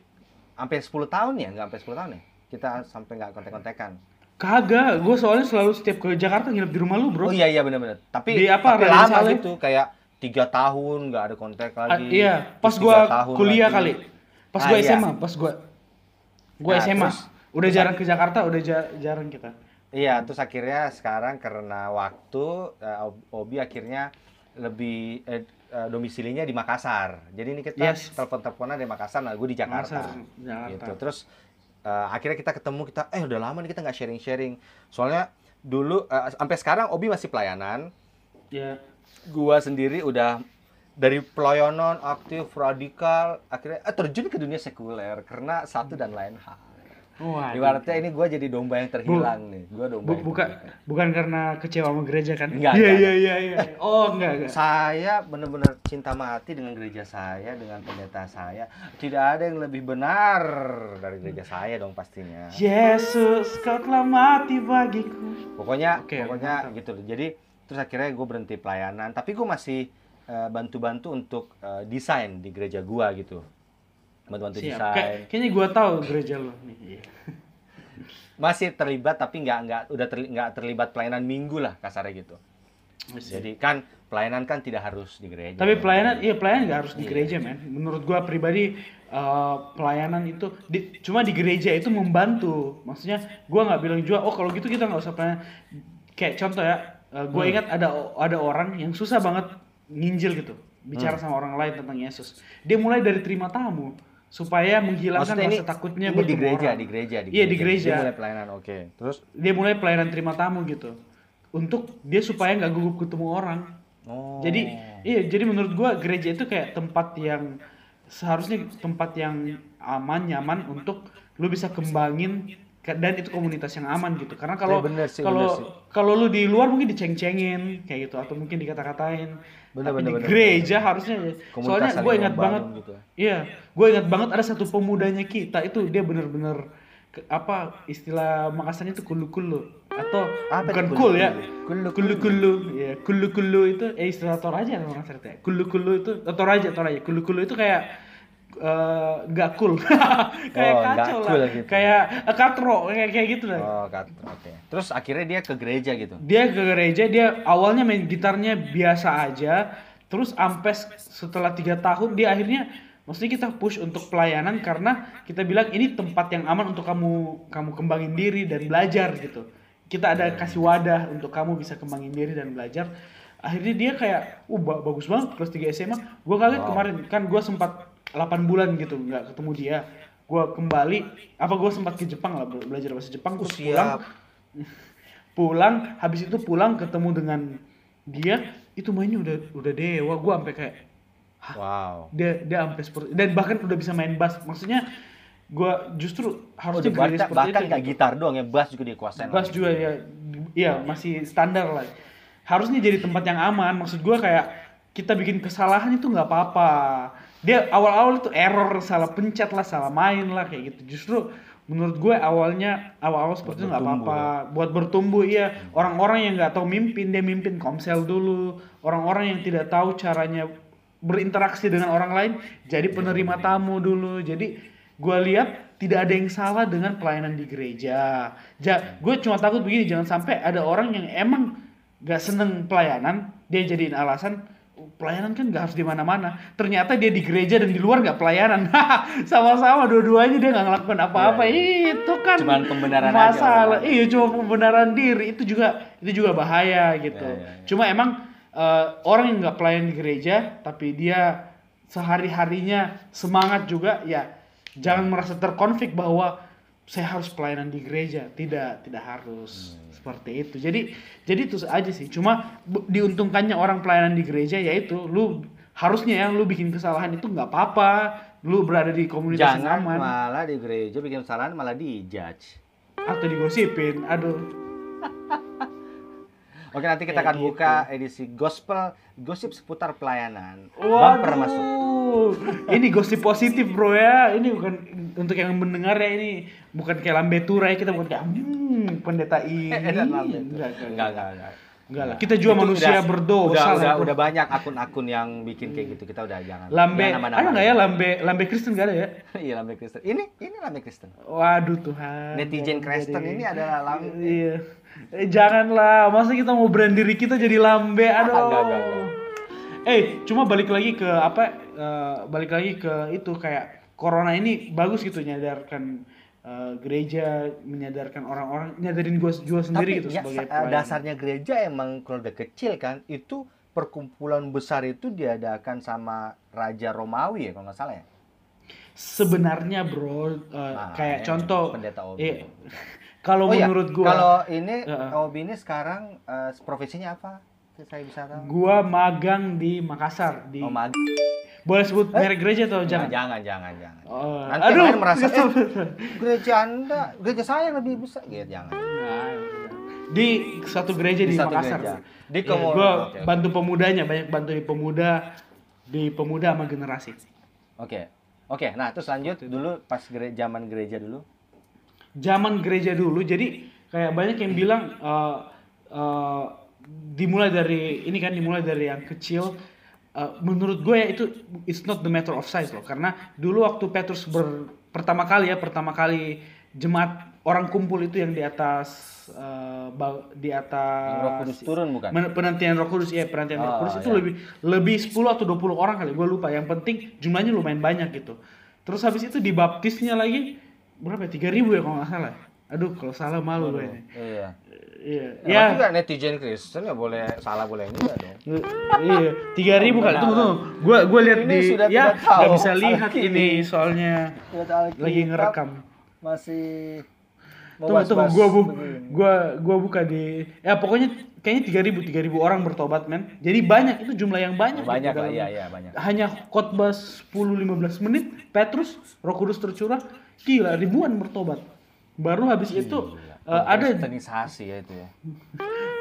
[SPEAKER 2] sampai 10 tahun ya, nggak sampai 10 tahun ya. Kita sampai nggak kontek-kontekan.
[SPEAKER 1] Kagak, gua soalnya selalu setiap ke Jakarta nginep di rumah lu, Bro.
[SPEAKER 2] Oh iya iya benar-benar. Tapi
[SPEAKER 1] Di apa,
[SPEAKER 2] tapi lama
[SPEAKER 1] Saleh?
[SPEAKER 2] gitu kayak tiga tahun nggak ada kontak
[SPEAKER 1] Ah,
[SPEAKER 2] lagi.
[SPEAKER 1] iya, pas
[SPEAKER 2] Terus tahun
[SPEAKER 1] kuliah
[SPEAKER 2] lagi.
[SPEAKER 1] kali. Pas
[SPEAKER 2] Ah,
[SPEAKER 1] gua
[SPEAKER 2] iya.
[SPEAKER 1] SMA, pas gua gua
[SPEAKER 2] Nah,
[SPEAKER 1] SMA.
[SPEAKER 2] terus-
[SPEAKER 1] udah jarang ke Jakarta, udah ja- jarang kita.
[SPEAKER 2] Iya, terus akhirnya sekarang karena waktu Ob- Obi akhirnya lebih eh, eh, domisilinya di Makassar. Jadi ini kita
[SPEAKER 1] Yes.
[SPEAKER 2] telepon-teleponan di Makassar, nah gue di Jakarta.
[SPEAKER 1] Makassar, Jakarta.
[SPEAKER 2] Gitu. Terus eh, akhirnya kita ketemu kita eh udah lama nih kita nggak sharing-sharing. Soalnya dulu eh, sampai sekarang Obi masih pelayanan,
[SPEAKER 1] Ya.
[SPEAKER 2] gua sendiri udah dari pelayanan aktif radikal akhirnya eh, terjun ke dunia sekuler karena satu dan lain hal.
[SPEAKER 1] Wah.
[SPEAKER 2] Ibaratnya ini gua jadi domba yang terhilang nih. Gua domba.
[SPEAKER 1] Bu,
[SPEAKER 2] yang
[SPEAKER 1] bukan
[SPEAKER 2] terhilang.
[SPEAKER 1] bukan karena kecewa sama gereja kan?
[SPEAKER 2] Enggak,
[SPEAKER 1] Iya iya iya iya. Oh, enggak enggak.
[SPEAKER 2] Saya benar-benar cinta mati dengan gereja saya, dengan pendeta saya. Tidak ada yang lebih benar dari gereja saya dong pastinya.
[SPEAKER 1] Yesus, kau telah mati bagiku.
[SPEAKER 2] Pokoknya,
[SPEAKER 1] Oke,
[SPEAKER 2] pokoknya
[SPEAKER 1] mantap.
[SPEAKER 2] gitu. Jadi terus akhirnya gue berhenti pelayanan, tapi gue masih eh, bantu-bantu untuk eh, desain di gereja gua gitu. Bantu-bantu desain.
[SPEAKER 1] Kayak- kayaknya gua tahu gereja lu nih. Iya.
[SPEAKER 2] Masih terlibat tapi nggak nggak udah terli- nggak terlibat pelayanan minggu lah kasarnya gitu. Jadi kan pelayanan kan tidak harus di gereja.
[SPEAKER 1] Tapi pelayanan, iya pelayanan nggak harus di
[SPEAKER 2] Iya.
[SPEAKER 1] gereja, men. Menurut gua pribadi eh, pelayanan itu di- cuma di gereja itu membantu. Maksudnya gua nggak bilang juga, oh kalau gitu kita nggak usah pelayanan. Kayak contoh ya, eh, gua
[SPEAKER 2] Hmm.
[SPEAKER 1] ingat ada ada orang yang susah banget nginjil gitu, bicara
[SPEAKER 2] Hmm.
[SPEAKER 1] sama orang lain tentang Yesus. Dia mulai dari terima tamu supaya menghilangkan
[SPEAKER 2] Maksudnya ini,
[SPEAKER 1] rasa takutnya
[SPEAKER 2] ini di gereja,
[SPEAKER 1] orang.
[SPEAKER 2] di gereja, di
[SPEAKER 1] Iya, di gereja.
[SPEAKER 2] Dia mulai pelayanan, oke. Terus
[SPEAKER 1] Dia mulai pelayanan terima tamu gitu. Untuk dia supaya nggak gugup ketemu orang.
[SPEAKER 2] oh.
[SPEAKER 1] Jadi iya, jadi menurut gua gereja itu kayak tempat yang seharusnya tempat yang aman, nyaman untuk lu bisa kembangin ke- dan itu komunitas yang aman gitu. Karena kalau
[SPEAKER 2] Eh, bener
[SPEAKER 1] kalau
[SPEAKER 2] bener sih.
[SPEAKER 1] kalau lu di luar mungkin diceng-cengin kayak gitu atau mungkin dikata-katain.
[SPEAKER 2] Bener,
[SPEAKER 1] Tapi
[SPEAKER 2] bener,
[SPEAKER 1] di
[SPEAKER 2] bener,
[SPEAKER 1] gereja harusnya
[SPEAKER 2] Komunitas
[SPEAKER 1] soalnya gue ingat banget
[SPEAKER 2] gitu.
[SPEAKER 1] Iya, gue ingat banget ada satu pemudanya kita itu dia bener-bener apa istilah Makassarnya itu kulu-kulu atau
[SPEAKER 2] Apa
[SPEAKER 1] bukan cool ya
[SPEAKER 2] kulu-kulu?
[SPEAKER 1] kulu-kulu ya kulu-kulu itu eh istilah Toraja kalau Makassar itu ya kulu-kulu itu oh, Toraja Toraja kulu-kulu itu kayak eh, nggak cool kayak
[SPEAKER 2] Oh,
[SPEAKER 1] kacau
[SPEAKER 2] cool
[SPEAKER 1] lah
[SPEAKER 2] gitu.
[SPEAKER 1] kayak eh, katro kayak kayak gitu lah
[SPEAKER 2] Oh, kat- oke. Terus akhirnya dia ke gereja gitu.
[SPEAKER 1] dia ke gereja dia awalnya main gitarnya biasa aja terus sampai s- setelah tiga tahun dia akhirnya maksudnya kita push untuk pelayanan karena kita bilang ini tempat yang aman untuk kamu kamu kembangin diri dan belajar gitu kita ada kasih wadah untuk kamu bisa kembangin diri dan belajar akhirnya dia kayak uh ba- bagus banget kelas 3 SMA gua kaget
[SPEAKER 2] Wow.
[SPEAKER 1] kemarin kan gua sempat 8 bulan gitu nggak ketemu dia. Gua kembali apa gua sempat ke Jepang lah be- belajar bahasa Jepang terus
[SPEAKER 2] siap.
[SPEAKER 1] pulang. pulang habis itu pulang ketemu dengan dia itu mainnya udah udah dewa. Gua sampai kayak
[SPEAKER 2] Wow.
[SPEAKER 1] dia dia sampai seperti dan bahkan udah bisa main bass. Maksudnya gua justru
[SPEAKER 2] Oh,
[SPEAKER 1] harusnya
[SPEAKER 2] bahkan,
[SPEAKER 1] itu
[SPEAKER 2] nggak
[SPEAKER 1] gitu.
[SPEAKER 2] gitar doang ya, bass juga dia kuasain.
[SPEAKER 1] bass juga ya iya masih standar lah. Harusnya jadi tempat yang aman. Maksud gua kayak kita bikin kesalahan itu nggak apa-apa dia awal-awal itu error salah pencet lah salah main lah kayak gitu. Justru menurut gue awalnya awal-awal seperti itu nggak apa-apa. Buat bertumbuh iya. Orang-orang yang nggak tahu mimpin dia mimpin komsel dulu. Orang-orang yang tidak tahu caranya berinteraksi dengan orang lain jadi penerima tamu dulu. Jadi gue lihat tidak ada yang salah dengan pelayanan di gereja. Ja, gue cuma takut begini jangan sampai ada orang yang emang gak seneng pelayanan dia jadiin alasan "Oh, pelayanan kan gak harus di mana-mana. Ternyata dia di gereja dan di luar gak pelayanan. Sama-sama dua-duanya dia nggak ngelakuin apa-apa.
[SPEAKER 2] Iya,
[SPEAKER 1] itu kan
[SPEAKER 2] Cuman pembenaran
[SPEAKER 1] masalah. iya cuma pembenaran diri. Itu juga itu juga bahaya gitu.
[SPEAKER 2] Iya, iya, iya.
[SPEAKER 1] cuma emang eh, orang yang nggak pelayan di gereja tapi dia sehari harinya semangat juga ya jangan merasa terkonflik bahwa saya harus pelayanan di gereja tidak tidak harus.
[SPEAKER 2] Hmm.
[SPEAKER 1] seperti itu. Jadi jadi itu aja sih. Cuma diuntungkannya orang pelayanan di gereja yaitu lu harusnya ya lu bikin kesalahan itu nggak apa-apa. Lu berada di komunitas yang
[SPEAKER 2] Jangan
[SPEAKER 1] aman.
[SPEAKER 2] malah di gereja bikin kesalahan malah dijudge.
[SPEAKER 1] atau digosipin. Aduh
[SPEAKER 2] Oke nanti kita akan
[SPEAKER 1] gitu.
[SPEAKER 2] buka edisi gospel gosip seputar pelayanan. Bumper masuk.
[SPEAKER 1] Ini gosip positif bro ya. Ini bukan untuk yang mendengar ya ini bukan kayak lambe tura ya kita bukan kayak hmm, pendeta ini.
[SPEAKER 2] Edan lambe tura.
[SPEAKER 1] Enggak,
[SPEAKER 2] Enggak enggak enggak.
[SPEAKER 1] Enggak lah. Kita juga
[SPEAKER 2] Itu
[SPEAKER 1] manusia
[SPEAKER 2] udah-
[SPEAKER 1] berdosa
[SPEAKER 2] Udah, udah, banyak akun-akun yang bikin kayak gitu. Kita udah jangan.
[SPEAKER 1] Lambe,
[SPEAKER 2] jangan
[SPEAKER 1] ada nggak ya lambe lambe Kristen nggak ada ya?
[SPEAKER 2] Iya lambe Kristen. Ini ini lambe Kristen.
[SPEAKER 1] Waduh Tuhan.
[SPEAKER 2] Netizen Kristen ini adalah lambe.
[SPEAKER 1] Iya. Eh, janganlah, masa kita mau brand diri kita jadi lambe? Aduh.
[SPEAKER 2] Enggak, enggak, enggak.
[SPEAKER 1] Eh, cuma balik lagi ke apa? eh, balik lagi ke itu kayak corona ini bagus gitu nyadarkan eh, gereja, menyadarkan orang-orang, nyadarin gue juga sendiri
[SPEAKER 2] Tapi
[SPEAKER 1] gitu
[SPEAKER 2] ya,
[SPEAKER 1] sebagai
[SPEAKER 2] sa-
[SPEAKER 1] pelayan.
[SPEAKER 2] dasarnya gereja emang keluarga kecil kan. Itu perkumpulan besar itu diadakan sama Raja Romawi ya kalau nggak salah ya.
[SPEAKER 1] Sebenarnya bro, eh,
[SPEAKER 2] Nah,
[SPEAKER 1] kayak
[SPEAKER 2] ya,
[SPEAKER 1] contoh,
[SPEAKER 2] pendeta Obi.
[SPEAKER 1] eh, kalau
[SPEAKER 2] Oh iya,
[SPEAKER 1] menurut gua,
[SPEAKER 2] Kalau ini
[SPEAKER 1] Heeh.
[SPEAKER 2] Obi ini sekarang eh, profesinya apa? Saya bisa tahu.
[SPEAKER 1] gua magang di Makassar di
[SPEAKER 2] Oh, mag-
[SPEAKER 1] boleh sebut
[SPEAKER 2] Eh?
[SPEAKER 1] merek gereja atau
[SPEAKER 2] jangan,
[SPEAKER 1] jangan?
[SPEAKER 2] jangan, jangan.
[SPEAKER 1] Oh,
[SPEAKER 2] Nanti lain merasa, eh, gereja Anda, gereja saya yang lebih besar. Gitu, jangan.
[SPEAKER 1] Nah, di satu gereja di,
[SPEAKER 2] Di satu
[SPEAKER 1] Makassar.
[SPEAKER 2] gereja. Di
[SPEAKER 1] Iya,
[SPEAKER 2] komo-
[SPEAKER 1] gua
[SPEAKER 2] oke.
[SPEAKER 1] bantu pemudanya, banyak bantu di pemuda di pemuda sama generasi.
[SPEAKER 2] Oke. Oke, nah terus lanjut dulu pas gere- zaman gereja dulu.
[SPEAKER 1] Zaman gereja dulu, jadi kayak banyak yang bilang eh, eh, dimulai dari ini kan dimulai dari yang kecil. Eh, menurut gue ya itu it's not the matter of size loh, karena dulu waktu Petrus ber, pertama kali ya pertama kali jemaat orang kumpul itu yang di atas ba- di atas
[SPEAKER 2] Roh Kudus turun bukan?
[SPEAKER 1] Penantian Roh Kudus ya penantian Roh
[SPEAKER 2] Oh,
[SPEAKER 1] Kudus itu
[SPEAKER 2] iya.
[SPEAKER 1] lebih lebih 10 atau 20 orang kali gue lupa yang penting jumlahnya lumayan banyak gitu terus habis itu dibaptisnya lagi berapa ya? 3000 ya kalau nggak salah. Aduh kalau salah malu gue ini
[SPEAKER 2] Iya.
[SPEAKER 1] iya.
[SPEAKER 2] Ya. juga netizen Kristen ya boleh salah boleh juga dong.
[SPEAKER 1] iya. 3000 kali. Tunggu tunggu. Gue gue lihat di
[SPEAKER 2] sudah
[SPEAKER 1] ya nggak bisa lihat ini soalnya lagi ngerekam.
[SPEAKER 2] Masih
[SPEAKER 1] Tunggu, tunggu, gua bu, gua, gua buka di, ya pokoknya kayaknya 3000 3000 orang bertobat men. Jadi banyak itu jumlah yang banyak.
[SPEAKER 2] banyak
[SPEAKER 1] gitu
[SPEAKER 2] lah,
[SPEAKER 1] dalam-
[SPEAKER 2] iya iya banyak.
[SPEAKER 1] Hanya khotbah 10-15 menit, Petrus, Roh Kudus tercurah, gila ribuan bertobat. Baru habis itu eh, ada
[SPEAKER 2] Kristenisasi ya itu ya.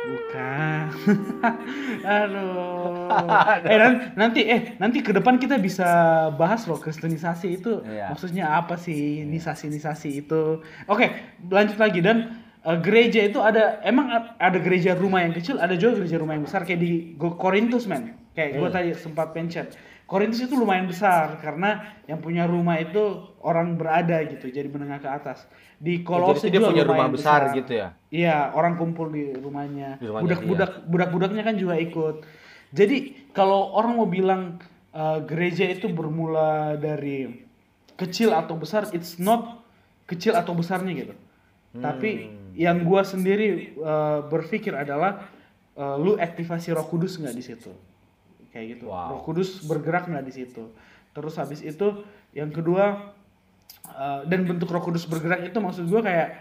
[SPEAKER 1] bukan. Aduh. eh nan- nanti eh nanti ke depan kita bisa bahas loh kristenisasi itu
[SPEAKER 2] Iya.
[SPEAKER 1] maksudnya apa sih nisasi-nisasi itu. Oke, lanjut lagi dan eh, gereja itu ada emang ada gereja rumah yang kecil, ada juga gereja rumah yang besar kayak di Korintus men. Kayak gue
[SPEAKER 2] Hmm.
[SPEAKER 1] tadi sempat pencet. Korintus itu lumayan besar karena yang punya rumah itu orang berada gitu, jadi menengah ke atas. Di Kolose
[SPEAKER 2] Jadi dia
[SPEAKER 1] juga
[SPEAKER 2] punya rumah
[SPEAKER 1] lumayan
[SPEAKER 2] besar gitu ya.
[SPEAKER 1] Iya, orang kumpul di rumahnya. Budak-budak budak-budaknya kan juga ikut. Jadi kalau orang mau bilang uh, gereja itu bermula dari kecil atau besar, it's not kecil atau besarnya gitu. Tapi yang gua sendiri uh, berpikir adalah uh, lu aktivasi Roh Kudus nggak di situ. Kayak gitu.
[SPEAKER 2] Wow.
[SPEAKER 1] Roh Kudus bergerak nggak di situ. Terus habis itu yang kedua uh, dan bentuk Roh Kudus bergerak itu maksud gua kayak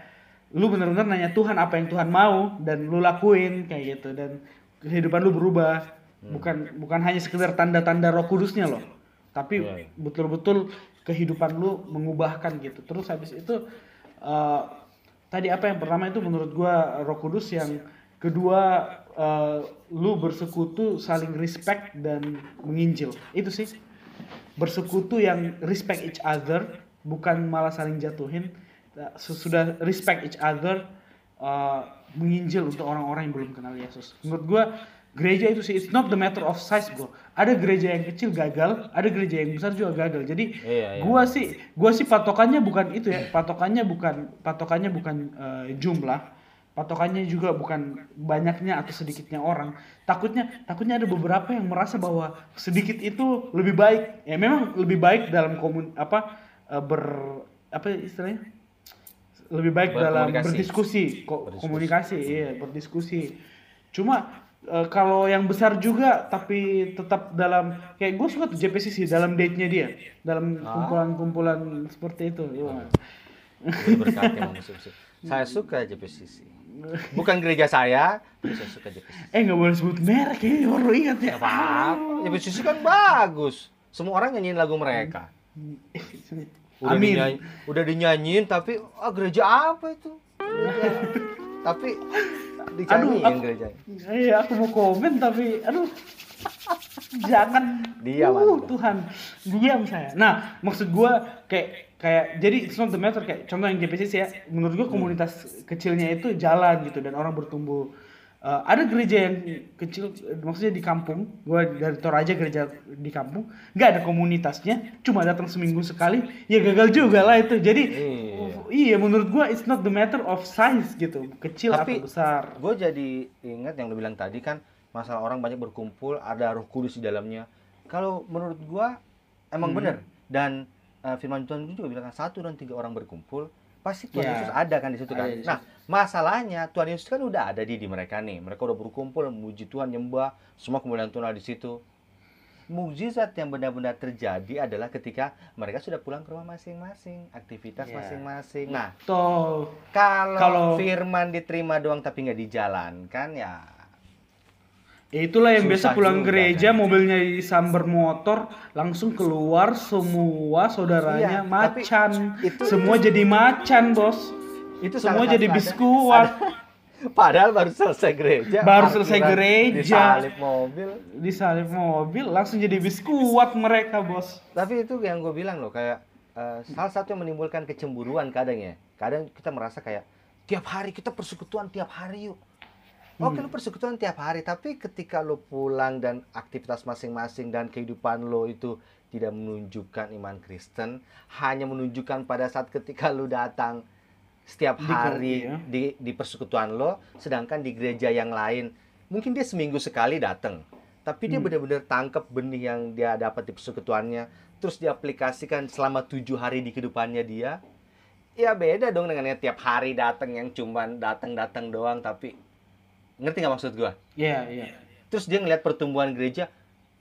[SPEAKER 1] lu bener-bener nanya Tuhan apa yang Tuhan mau dan lu lakuin kayak gitu dan kehidupan lu berubah bukan bukan hanya sekedar tanda-tanda Roh Kudusnya loh tapi
[SPEAKER 2] iya.
[SPEAKER 1] betul-betul kehidupan lu mengubahkan gitu terus habis itu uh, tadi apa yang pertama itu menurut gua Roh Kudus yang kedua eh, lu bersekutu saling respect dan menginjil. Itu sih. Bersekutu yang respect each other bukan malah saling jatuhin. Sudah respect each other uh, menginjil untuk orang-orang yang belum kenal Yesus. Menurut gua gereja itu sih it's not the matter of size bro. Ada gereja yang kecil gagal ada gereja yang besar juga gagal. Jadi
[SPEAKER 2] Iya, iya.
[SPEAKER 1] gua sih gua sih patokannya bukan itu ya. Patokannya bukan patokannya bukan uh, jumlah patokannya juga bukan banyaknya atau sedikitnya orang. Takutnya takutnya ada beberapa yang merasa bahwa sedikit itu lebih baik. Ya memang lebih baik dalam komun apa uh, ber apa istilahnya? Lebih baik dalam berdiskusi. Komunikasi iya berdiskusi. Cuma eh, kalau yang besar juga tapi tetap dalam kayak gue suka tuh JPCC dalam date-nya dia. Dalam kumpulan-kumpulan seperti itu iya.
[SPEAKER 2] Berkati sama musuh-musuh. Saya suka JPCC. Bukan gereja saya, saya suka
[SPEAKER 1] eh nggak boleh sebut merek ya baru ingat ya
[SPEAKER 2] Gak apa-apa. JPCC kan bagus. Semua orang nyanyiin lagu mereka. Udah
[SPEAKER 1] Amin.
[SPEAKER 2] dinyanyi- udah dinyanyiin tapi ah gereja apa itu? Gereja. tapi dicanyiin
[SPEAKER 1] aku-
[SPEAKER 2] gereja.
[SPEAKER 1] Eh, aku mau komen tapi aduh jangan
[SPEAKER 2] Diam,
[SPEAKER 1] uh. Tuhan diam saya nah maksud gua kayak kayak jadi it's not the matter kayak contoh yang JPCC ya menurut gua komunitas kecilnya itu jalan gitu dan orang bertumbuh Eh, ada gereja yang kecil maksudnya di kampung gua dari Toraja gereja di kampung nggak ada komunitasnya cuma datang seminggu sekali ya gagal juga lah itu jadi
[SPEAKER 2] Iya.
[SPEAKER 1] iya menurut gua it's not the matter of size gitu kecil
[SPEAKER 2] Tapi-
[SPEAKER 1] atau besar
[SPEAKER 2] Gue jadi ingat yang lu bilang tadi kan masalah orang banyak berkumpul ada roh kudus di dalamnya. Kalau menurut gua emang
[SPEAKER 1] Hmm.
[SPEAKER 2] benar dan eh, firman Tuhan juga bilang kan satu dan tiga orang berkumpul pasti Tuhan
[SPEAKER 1] Ya.
[SPEAKER 2] Yesus ada kan di situ kan. Nah masalahnya Tuhan Yesus kan udah ada di di mereka nih. Mereka udah berkumpul memuji Tuhan nyembah semua kemuliaan Tuhan ada di situ. Mukjizat yang benar-benar terjadi adalah ketika mereka sudah pulang ke rumah masing-masing, aktivitas
[SPEAKER 1] Ya.
[SPEAKER 2] masing-masing. Nah,
[SPEAKER 1] Toh
[SPEAKER 2] kalau,
[SPEAKER 1] Kalau-
[SPEAKER 2] firman diterima doang tapi nggak dijalankan ya
[SPEAKER 1] Ya itulah yang
[SPEAKER 2] Susah
[SPEAKER 1] biasa pulang
[SPEAKER 2] juga,
[SPEAKER 1] gereja
[SPEAKER 2] kan?
[SPEAKER 1] mobilnya disamber motor langsung keluar semua saudaranya
[SPEAKER 2] Iya,
[SPEAKER 1] macan.
[SPEAKER 2] itu-
[SPEAKER 1] semua jadi macan bos.
[SPEAKER 2] Itu
[SPEAKER 1] semua
[SPEAKER 2] salah
[SPEAKER 1] jadi
[SPEAKER 2] ada-
[SPEAKER 1] biskuat.
[SPEAKER 2] Ada- padahal baru selesai gereja.
[SPEAKER 1] Baru selesai gereja.
[SPEAKER 2] disalip mobil.
[SPEAKER 1] Disalip mobil langsung jadi biskuat mereka bos.
[SPEAKER 2] Tapi itu yang gue bilang loh kayak eh, salah satu yang menimbulkan kecemburuan kadang ya. Kadang kita merasa kayak tiap hari kita persekutuan tiap hari yuk Oke lu persekutuan tiap hari tapi ketika lu pulang dan aktivitas masing-masing dan kehidupan lo itu tidak menunjukkan iman Kristen hanya menunjukkan pada saat ketika lu datang setiap
[SPEAKER 1] Di-
[SPEAKER 2] hari
[SPEAKER 1] iya.
[SPEAKER 2] di di persekutuan lo sedangkan di gereja yang lain mungkin dia seminggu sekali datang tapi dia
[SPEAKER 1] Hmm.
[SPEAKER 2] benar-benar tangkap benih yang dia dapat di persekutuannya terus diaplikasikan selama tujuh hari di kehidupannya dia ya beda dong dengan yang tiap hari datang yang cuman datang-datang doang tapi ngerti nggak maksud gua?
[SPEAKER 1] Iya iya.
[SPEAKER 2] Terus dia ngeliat pertumbuhan gereja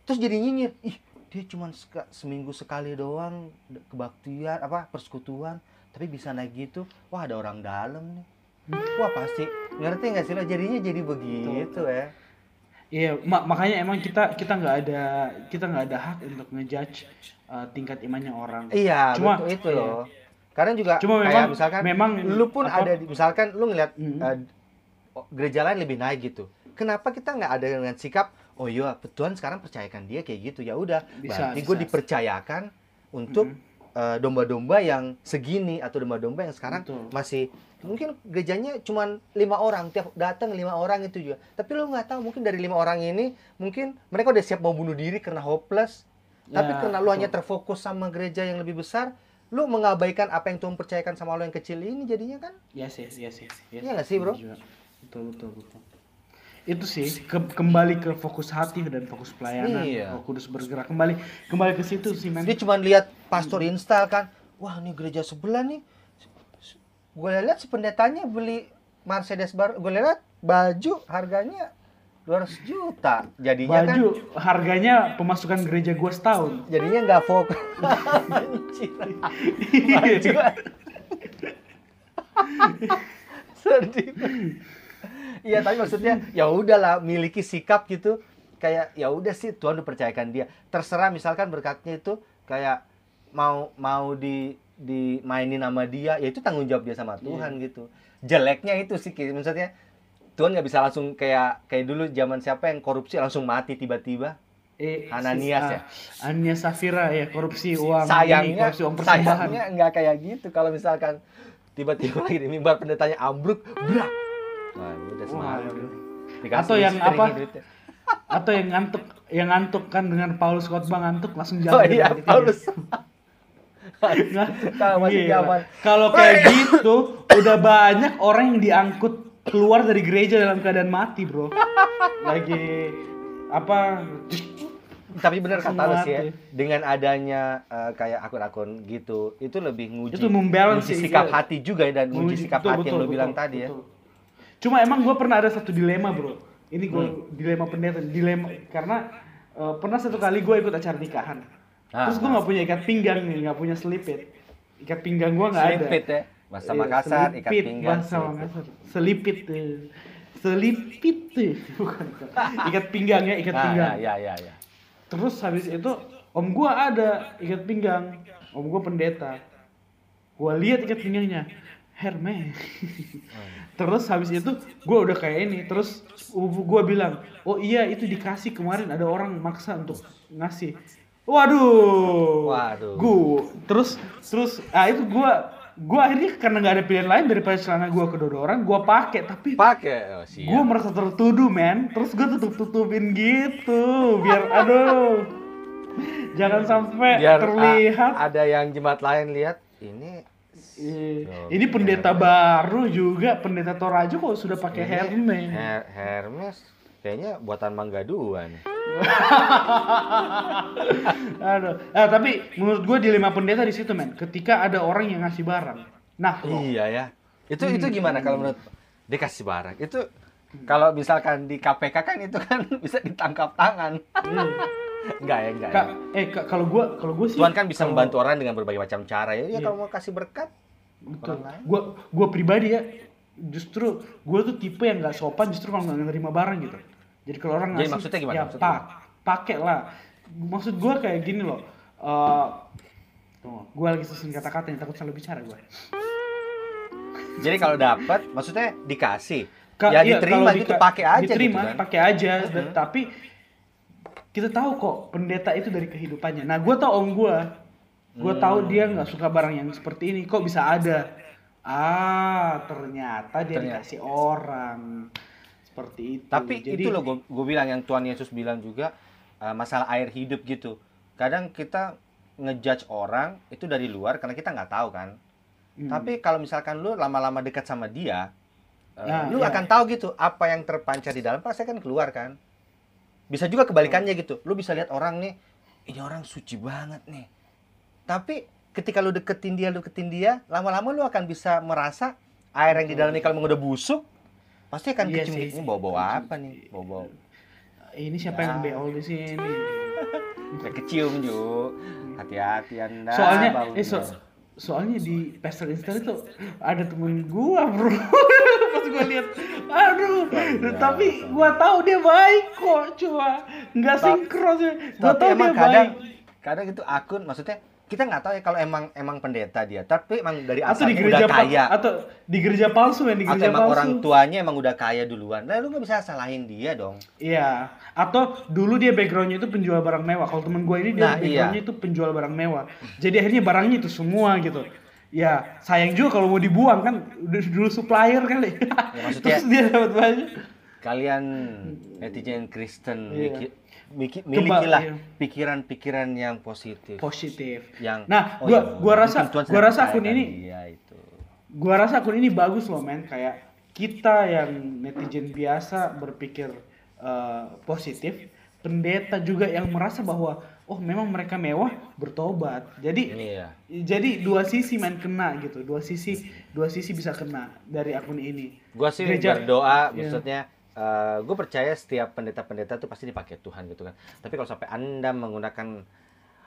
[SPEAKER 2] terus jadi nyinyir. Ih dia seka- seminggu sekali doang kebaktian apa persekutuan tapi bisa naik gitu. Wah ada orang dalam nih. Wah pasti. Ngerti nggak sih lo? Jadinya jadi begitu ya
[SPEAKER 1] iya ma- makanya emang kita kita nggak ada kita nggak ada hak untuk ngejudge uh, tingkat imannya orang.
[SPEAKER 2] Iya
[SPEAKER 1] Cuma-
[SPEAKER 2] betul itu
[SPEAKER 1] iya.
[SPEAKER 2] loh karena juga
[SPEAKER 1] Cuma
[SPEAKER 2] kayak
[SPEAKER 1] memang-
[SPEAKER 2] misalkan
[SPEAKER 1] memang
[SPEAKER 2] lu pun
[SPEAKER 1] apa-
[SPEAKER 2] ada di, misalkan lu ngeliat
[SPEAKER 1] Mhm.
[SPEAKER 2] eh, oh, gereja lain lebih naik gitu kenapa kita nggak ada dengan sikap oh iya Tuhan sekarang percayakan dia kayak gitu ya udah berarti gue dipercayakan untuk
[SPEAKER 1] Mhm.
[SPEAKER 2] eh, domba-domba yang segini atau domba-domba yang sekarang
[SPEAKER 1] Betul.
[SPEAKER 2] masih mungkin gerejanya cuma lima orang tiap datang lima orang itu juga tapi lu nggak tahu mungkin dari lima orang ini mungkin mereka udah siap mau bunuh diri karena hopeless tapi
[SPEAKER 1] Ya,
[SPEAKER 2] karena lu
[SPEAKER 1] betul.
[SPEAKER 2] hanya terfokus sama gereja yang lebih besar lu mengabaikan apa yang Tuhan percayakan sama lo yang kecil ini jadinya kan
[SPEAKER 1] Yes, yes, yes, yes, yes.
[SPEAKER 2] Iya nggak sih, bro?
[SPEAKER 1] Betul, betul, betul. Itu sih ke- kembali ke fokus hati dan fokus pelayanan.
[SPEAKER 2] Iya.
[SPEAKER 1] Roh Kudus bergerak kembali kembali ke situ sih, men.
[SPEAKER 2] dia cuma lihat pastor install kan wah ini gereja sebelah nih gue lihat si pendetanya beli Mercedes baru gue lihat baju harganya 200 juta jadinya kan
[SPEAKER 1] Baju harganya pemasukan gereja gua setahun.
[SPEAKER 2] jadinya nggak fokus baju sedih iya tapi maksudnya ya udahlah miliki sikap gitu. Kayak ya udah sih Tuhan udah percayakan dia. Terserah misalkan berkatnya itu kayak mau mau di dimainin sama dia ya itu tanggung jawab dia sama Tuhan gitu. Jeleknya itu sih maksudnya Tuhan nggak bisa langsung kayak kayak dulu zaman siapa yang korupsi langsung mati tiba-tiba?
[SPEAKER 1] Eh,
[SPEAKER 2] Ananias ya?
[SPEAKER 1] ah, Ananias Safira ya korupsi uang ini,
[SPEAKER 2] sayangnya
[SPEAKER 1] korupsi uang persembahan.
[SPEAKER 2] sayangnya nggak kayak gitu. Kalau misalkan tiba-tiba lagi di mimbar pendetanya ambruk brak Wah, udah semangat
[SPEAKER 1] Waduh.
[SPEAKER 2] Dikasih
[SPEAKER 1] Atau yang apa?
[SPEAKER 2] duitnya.
[SPEAKER 1] Atau yang ngantuk, yang ngantuk kan dengan Paulus khotbah ngantuk langsung
[SPEAKER 2] oh
[SPEAKER 1] jalan.
[SPEAKER 2] iya
[SPEAKER 1] dari tidur.
[SPEAKER 2] Paulus masih zaman.
[SPEAKER 1] Kalau kayak gitu, udah banyak orang yang diangkut keluar dari gereja dalam keadaan mati, bro. Lagi apa?
[SPEAKER 2] tapi benar kata lu sih ya dengan adanya eh, kayak akun-akun gitu itu lebih nguji
[SPEAKER 1] Itu
[SPEAKER 2] nguji sikap
[SPEAKER 1] iya.
[SPEAKER 2] hati juga ya dan nguji sikap
[SPEAKER 1] Betul,
[SPEAKER 2] hati yang
[SPEAKER 1] betul,
[SPEAKER 2] lu bilang
[SPEAKER 1] betul,
[SPEAKER 2] tadi ya
[SPEAKER 1] betul. Cuma emang gue pernah ada satu dilema bro. Ini gue
[SPEAKER 2] Hmm.
[SPEAKER 1] dilema pendeta, dilema karena eh, pernah satu kali gue ikut acara nikahan.
[SPEAKER 2] Ah,
[SPEAKER 1] Terus gue
[SPEAKER 2] ah.
[SPEAKER 1] nggak punya ikat pinggang nih, nggak punya selipit. Ikat pinggang gue nggak ada.
[SPEAKER 2] selipit ya bahasa
[SPEAKER 1] Iya,
[SPEAKER 2] Makassar ikat
[SPEAKER 1] selipit,
[SPEAKER 2] pinggang
[SPEAKER 1] bahasa. Makassar. Selipit tuh. Selipit tuh. Bukan. Ikat pinggang ya, ikat
[SPEAKER 2] Ah,
[SPEAKER 1] pinggang.
[SPEAKER 2] ya ya ya ya
[SPEAKER 1] Terus habis itu om gua ada ikat pinggang. Om gua pendeta. Gua lihat ikat pinggangnya. Hermes. Terus habis itu gua udah kayak ini. Terus gua bilang, "Oh iya, itu dikasih kemarin ada orang maksa untuk ngasih." Waduh.
[SPEAKER 2] Waduh.
[SPEAKER 1] Gua terus terus ah itu gua gua akhirnya karena nggak ada pilihan lain daripada celana gua kedodoran, gua pakai tapi
[SPEAKER 2] pakai oh,
[SPEAKER 1] gue merasa tertuduh men terus gue tutup tutupin gitu biar aduh jangan sampai
[SPEAKER 2] biar
[SPEAKER 1] terlihat
[SPEAKER 2] a- ada yang jemaat lain lihat ini
[SPEAKER 1] ini pendeta baru juga pendeta Torajo kok sudah pakai
[SPEAKER 2] ini
[SPEAKER 1] Hermes
[SPEAKER 2] Her- Hermes kayaknya buatan Mangga Dua nih.
[SPEAKER 1] Aduh. Ah, tapi menurut gue dilema pendeta di situ men. Ketika ada orang yang ngasih barang. Nah kok?
[SPEAKER 2] Iya ya. Itu itu gimana kalau menurut dia kasih barang. Itu kalau misalkan di KPK kan itu kan bisa ditangkap tangan.
[SPEAKER 1] Iya.
[SPEAKER 2] Enggak ya enggak ya.
[SPEAKER 1] Kak, eh Kak, kalau gue kalau gue sih
[SPEAKER 2] Tuhan kan bisa
[SPEAKER 1] kalau-
[SPEAKER 2] membantu orang dengan berbagai macam cara ya. Ya
[SPEAKER 1] Iya.
[SPEAKER 2] kalau mau kasih berkat,
[SPEAKER 1] Betul. Gua gua pribadi ya justru gua tuh tipe yang nggak sopan justru kalau nggak nerima barang gitu. Jadi kalau orang
[SPEAKER 2] Jadi
[SPEAKER 1] ngasih
[SPEAKER 2] maksudnya gimana?
[SPEAKER 1] ya
[SPEAKER 2] Maksudnya
[SPEAKER 1] pak pakai lah. Maksud gua kayak gini loh. Eh tunggu, gua lagi susun kata-kata yang takut salah bicara gua.
[SPEAKER 2] jadi kalau dapat, maksudnya dikasih.
[SPEAKER 1] Ka-
[SPEAKER 2] ya
[SPEAKER 1] iya,
[SPEAKER 2] diterima gitu,
[SPEAKER 1] dika-
[SPEAKER 2] pakai aja
[SPEAKER 1] Diterima,
[SPEAKER 2] gitu kan.
[SPEAKER 1] pakai aja. Dan- Tapi kita tahu kok pendeta itu dari kehidupannya. Nah, gua tahu om gua. Gua
[SPEAKER 2] Hmm.
[SPEAKER 1] tahu dia nggak suka barang yang seperti ini. Kok bisa ada? Ah, ternyata dia
[SPEAKER 2] Ternyata.
[SPEAKER 1] dikasih orang. Seperti itu.
[SPEAKER 2] Tapi
[SPEAKER 1] Jadi,
[SPEAKER 2] itu loh gue bilang yang Tuhan Yesus bilang juga eh, masalah air hidup gitu. Kadang kita ngejudge orang itu dari luar karena kita nggak tahu kan.
[SPEAKER 1] hmm,
[SPEAKER 2] Tapi kalau misalkan lu lama-lama dekat sama dia,
[SPEAKER 1] Nah,
[SPEAKER 2] lu
[SPEAKER 1] iya.
[SPEAKER 2] akan tahu gitu apa yang terpancar di dalam pasti akan keluar kan. Bisa juga kebalikannya gitu. Lu bisa lihat orang nih, ini orang suci banget nih. Tapi ketika lu deketin dia, lu deketin dia, lama-lama lu akan bisa merasa air yang di dalamnya kalau udah busuk, pasti akan
[SPEAKER 1] Iya
[SPEAKER 2] kecium ini bau-bau apa nih? Bau-bau
[SPEAKER 1] ini siapa yang
[SPEAKER 2] Ya.
[SPEAKER 1] beol di sini?
[SPEAKER 2] Nggak kecium Ju. Hati-hati Anda.
[SPEAKER 1] Soalnya, eh so, soalnya di pastel instan itu ada temen gua bro. Pas gua lihat, aduh,
[SPEAKER 2] Iya,
[SPEAKER 1] tapi
[SPEAKER 2] iya.
[SPEAKER 1] gua tahu dia baik kok, cuma nggak sinkron sih. Gua tahu dia
[SPEAKER 2] kadang
[SPEAKER 1] baik.
[SPEAKER 2] kadang itu akun maksudnya kita nggak tahu ya kalau emang emang pendeta dia tapi emang dari
[SPEAKER 1] Atau gereja
[SPEAKER 2] udah kaya
[SPEAKER 1] atau di gereja palsu yang di
[SPEAKER 2] atau
[SPEAKER 1] gereja
[SPEAKER 2] emang
[SPEAKER 1] palsu.
[SPEAKER 2] orang tuanya emang udah kaya duluan nah lu nggak bisa salahin dia dong
[SPEAKER 1] Iya. Atau dulu dia backgroundnya itu penjual barang mewah. Kalau temen gue ini dia
[SPEAKER 2] Nah, iya.
[SPEAKER 1] backgroundnya itu penjual barang mewah. Jadi akhirnya barangnya itu semua gitu. Ya sayang juga kalau mau dibuang kan dulu supplier kali.
[SPEAKER 2] Ya, maksudnya-
[SPEAKER 1] Terus dia dapat banyak.
[SPEAKER 2] kalian netizen Kristen
[SPEAKER 1] Iya.
[SPEAKER 2] Milikilah
[SPEAKER 1] iya.
[SPEAKER 2] pikiran-pikiran yang positif
[SPEAKER 1] Positif.
[SPEAKER 2] yang
[SPEAKER 1] Nah,
[SPEAKER 2] oh
[SPEAKER 1] gua-
[SPEAKER 2] iya,
[SPEAKER 1] gua rasa- gua rasa akun ini-
[SPEAKER 2] itu
[SPEAKER 1] Gua rasa akun ini bagus loh men. Kayak kita yang netizen biasa berpikir eh, positif. Pendeta juga yang merasa bahwa oh memang mereka mewah bertobat. Jadi
[SPEAKER 2] iya
[SPEAKER 1] jadi dua sisi main kena gitu dua sisi dua sisi bisa kena dari akun ini
[SPEAKER 2] Gua sih
[SPEAKER 1] Gereja-
[SPEAKER 2] berdoa,
[SPEAKER 1] Iya.
[SPEAKER 2] maksudnya gue percaya setiap pendeta-pendeta tuh pasti dipakai Tuhan gitu kan. Tapi kalau sampai anda menggunakan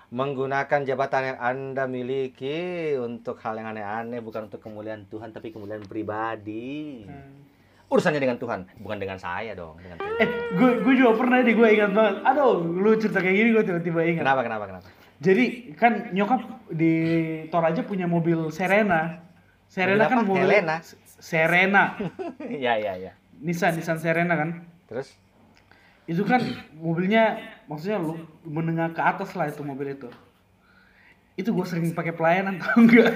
[SPEAKER 2] menggunakan jabatan yang anda miliki untuk hal yang aneh-aneh, bukan untuk kemuliaan Tuhan, tapi kemuliaan pribadi. Urusannya dengan Tuhan, bukan dengan saya dong, dengan Tuhan.
[SPEAKER 1] eh gue gue juga pernah deh gue ingat banget aduh lu cerita kayak gini gue tiba-tiba ingat
[SPEAKER 2] Kenapa, kenapa, kenapa?
[SPEAKER 1] Jadi kan nyokap di Toraja punya mobil Serena. Serena kan mobil
[SPEAKER 2] Helena?
[SPEAKER 1] Serena.
[SPEAKER 2] Iya iya iya.
[SPEAKER 1] Nissan Nissan Serena kan.
[SPEAKER 2] Terus
[SPEAKER 1] Itu kan mobilnya maksudnya lu menengah ke atas lah itu mobil itu. Itu gue sering pakai pelayanan tau enggak?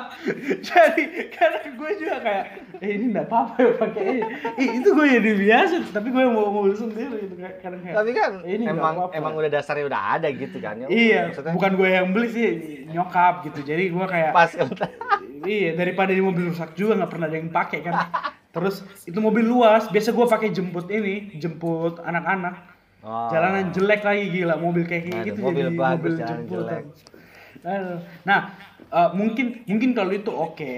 [SPEAKER 1] Jadi kadang gue juga kayak eh ini enggak apa-apa ya pakai ini. Ih, itu gue jadi biasa, tapi gue mau mobil sendiri gitu kayak kadang kayak.
[SPEAKER 2] tapi kan
[SPEAKER 1] "Eh, ini nggak
[SPEAKER 2] emang
[SPEAKER 1] apa-apa."
[SPEAKER 2] emang udah dasarnya udah ada gitu kan ya.
[SPEAKER 1] Iya,
[SPEAKER 2] Maksudnya
[SPEAKER 1] bukan gue yang beli sih, nyokap gitu. Jadi gue kayak
[SPEAKER 2] pas
[SPEAKER 1] iya daripada di mobil rusak juga nggak pernah ada yang pakai kan. Terus itu mobil luas, biasa gue pakai jemput ini, jemput anak-anak.
[SPEAKER 2] Oh.
[SPEAKER 1] Jalanan jelek lagi gila, mobil kayak
[SPEAKER 2] Aduh,
[SPEAKER 1] gitu
[SPEAKER 2] mobil
[SPEAKER 1] jadi
[SPEAKER 2] bagus,
[SPEAKER 1] mobil
[SPEAKER 2] jalanan
[SPEAKER 1] jemput.
[SPEAKER 2] jelek.
[SPEAKER 1] Nah, eh, mungkin mungkin kalau itu oke,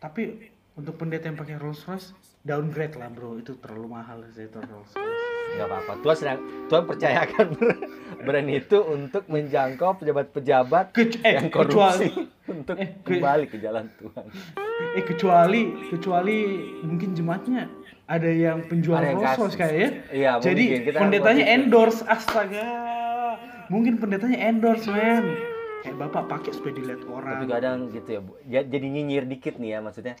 [SPEAKER 1] tapi untuk pendeta yang pakai Rolls Royce downgrade lah bro, itu terlalu mahal sih itu Rolls Royce.
[SPEAKER 2] Nggak apa-apa. Tuhan sedang Tuhan percayakan brand itu untuk menjangkau pejabat-pejabat
[SPEAKER 1] eh,
[SPEAKER 2] yang korupsi
[SPEAKER 1] kecuali
[SPEAKER 2] untuk
[SPEAKER 1] eh, ke-
[SPEAKER 2] kembali ke jalan Tuhan.
[SPEAKER 1] Eh kecuali kecuali mungkin jemaatnya ada yang penjual
[SPEAKER 2] kasih.
[SPEAKER 1] kayak ya.
[SPEAKER 2] Iya,
[SPEAKER 1] Jadi
[SPEAKER 2] mungkin. Kita
[SPEAKER 1] pendetanya endorse astaga. Mungkin pendetanya endorse men. Kayak bapak pakai supaya dilihat orang.
[SPEAKER 2] Tapi kadang gitu ya, Bu. Jadi nyinyir dikit nih ya maksudnya.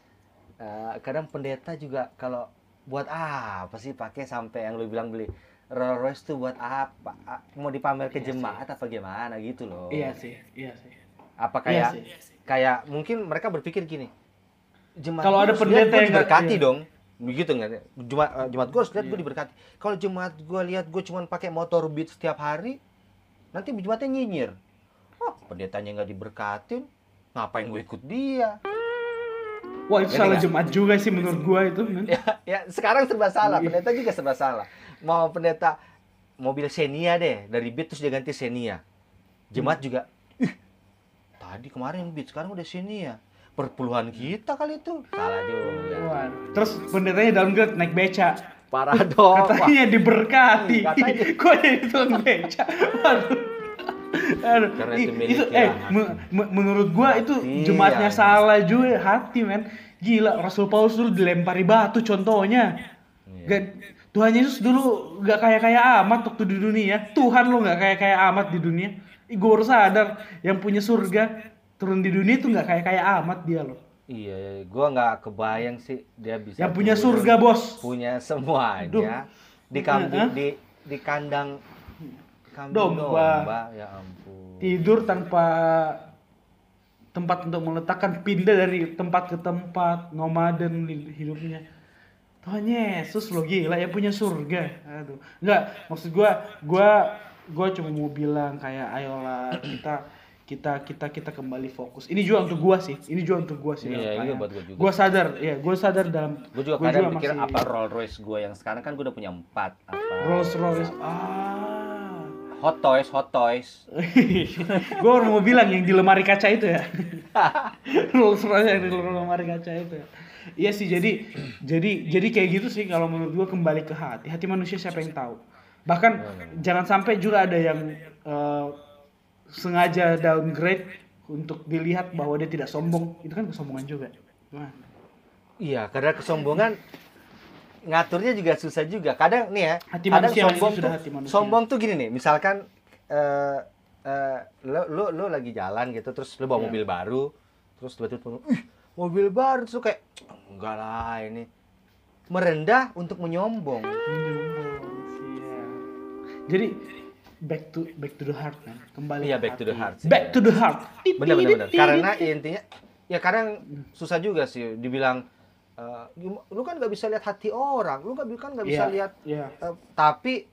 [SPEAKER 2] Eh, kadang pendeta juga kalau buat apa sih pakai sampai yang lu bilang beli Rolls Royce tuh buat apa? Mau dipamer ke
[SPEAKER 1] Iya
[SPEAKER 2] jemaat apa gimana gitu loh.
[SPEAKER 1] Iya sih, iya sih.
[SPEAKER 2] Apa
[SPEAKER 1] Iya
[SPEAKER 2] kayak
[SPEAKER 1] sih.
[SPEAKER 2] kayak mungkin mereka berpikir gini. Jemaat
[SPEAKER 1] Kalau ada pendeta yang
[SPEAKER 2] diberkati
[SPEAKER 1] iya.
[SPEAKER 2] dong. Begitu nggak? Jemaat eh, jemaat gue harus lihat gue
[SPEAKER 1] Iya.
[SPEAKER 2] diberkati. Kalau jemaat gue lihat gue cuma pakai motor beat setiap hari, nanti jemaatnya nyinyir. Oh, pendetanya nggak diberkatin, ngapain gue ikut dia?
[SPEAKER 1] Wah itu
[SPEAKER 2] Ngerti
[SPEAKER 1] salah jemaat juga sih menurut gua itu.
[SPEAKER 2] ya, ya sekarang serba salah
[SPEAKER 1] Iya.
[SPEAKER 2] pendeta juga serba salah mau pendeta mobil Xenia deh dari Beat terus dia ganti Xenia jemaat juga ih tadi kemarin Beat sekarang udah Xenia perpuluhan kita kali itu salah juga
[SPEAKER 1] Wah, Terus pendetanya downgrade naik beca.
[SPEAKER 2] parah dong Wah,
[SPEAKER 1] Katanya diberkati.
[SPEAKER 2] Katanya.
[SPEAKER 1] Kok jadi tukang beca? Aduh. Aduh.
[SPEAKER 2] Karena itu
[SPEAKER 1] itu
[SPEAKER 2] ya,
[SPEAKER 1] eh me- me- menurut gua itu
[SPEAKER 2] Hati,
[SPEAKER 1] jemaatnya
[SPEAKER 2] ya.
[SPEAKER 1] salah juga hati men. Gila Rasul Paulus dulu dilempari batu contohnya.
[SPEAKER 2] Iya.
[SPEAKER 1] Gak, Tuhan Yesus dulu gak kaya-kaya amat waktu di dunia. Tuhan lo gak kaya-kaya amat di dunia. Gua harus sadar yang punya surga turun di dunia itu gak kaya-kaya amat dia loh.
[SPEAKER 2] iya gua nggak kebayang sih dia bisa
[SPEAKER 1] Yang punya surga bos.
[SPEAKER 2] punya semuanya
[SPEAKER 1] Duh.
[SPEAKER 2] di kambing di di kandang kambing
[SPEAKER 1] Domba.
[SPEAKER 2] domba ya ampun.
[SPEAKER 1] Tidur tanpa tempat untuk meletakkan pindah dari tempat ke tempat nomaden hidupnya. Tuhan Yesus lo gila ya punya surga. Aduh. Nggak maksud gua gua gua cuma mau bilang kayak ayolah kita kita kita kita kembali fokus. Ini juga untuk gua sih ini juga untuk gua sih.
[SPEAKER 2] Iya, iya, buat gua juga.
[SPEAKER 1] gua sadar ya gua sadar dalam
[SPEAKER 2] gue juga
[SPEAKER 1] gua
[SPEAKER 2] kadang mikir
[SPEAKER 1] masih-
[SPEAKER 2] apa Rolls Royce gue yang sekarang? Kan gue udah punya empat apa.
[SPEAKER 1] Rolls Royce ah
[SPEAKER 2] Hot Toys Hot Toys.
[SPEAKER 1] Gue baru mau bilang yang di lemari kaca itu ya. Rolls Royce yang di lemari kaca itu ya. iya sih jadi jadi jadi kayak gitu sih kalau menurut gue kembali ke hati hati manusia siapa yang tahu. Bahkan jangan sampai juga ada yang eh, sengaja downgrade untuk dilihat bahwa dia tidak sombong. Itu kan kesombongan juga. Gimana?
[SPEAKER 2] iya karena kesombongan ngaturnya juga susah juga kadang nih ya
[SPEAKER 1] Hati
[SPEAKER 2] kadang sombong tuh
[SPEAKER 1] hati
[SPEAKER 2] sombong tuh gini nih misalkan eh eh, lo, lo lo lagi jalan gitu terus lo bawa
[SPEAKER 1] Iya.
[SPEAKER 2] mobil baru terus tiba-tiba ih mobil baru lo kayak enggak lah ini merendah untuk menyombong
[SPEAKER 1] Menyombong, iya. jadi back to back to the heart man kembali
[SPEAKER 2] Iya, back to the
[SPEAKER 1] hati.
[SPEAKER 2] heart sih.
[SPEAKER 1] back to the heart
[SPEAKER 2] bener karena intinya ya kadang susah juga sih dibilang gim- lu kan nggak bisa lihat hati orang lu kan nggak bisa
[SPEAKER 1] Iya,
[SPEAKER 2] lihat
[SPEAKER 1] iya.
[SPEAKER 2] eh, tapi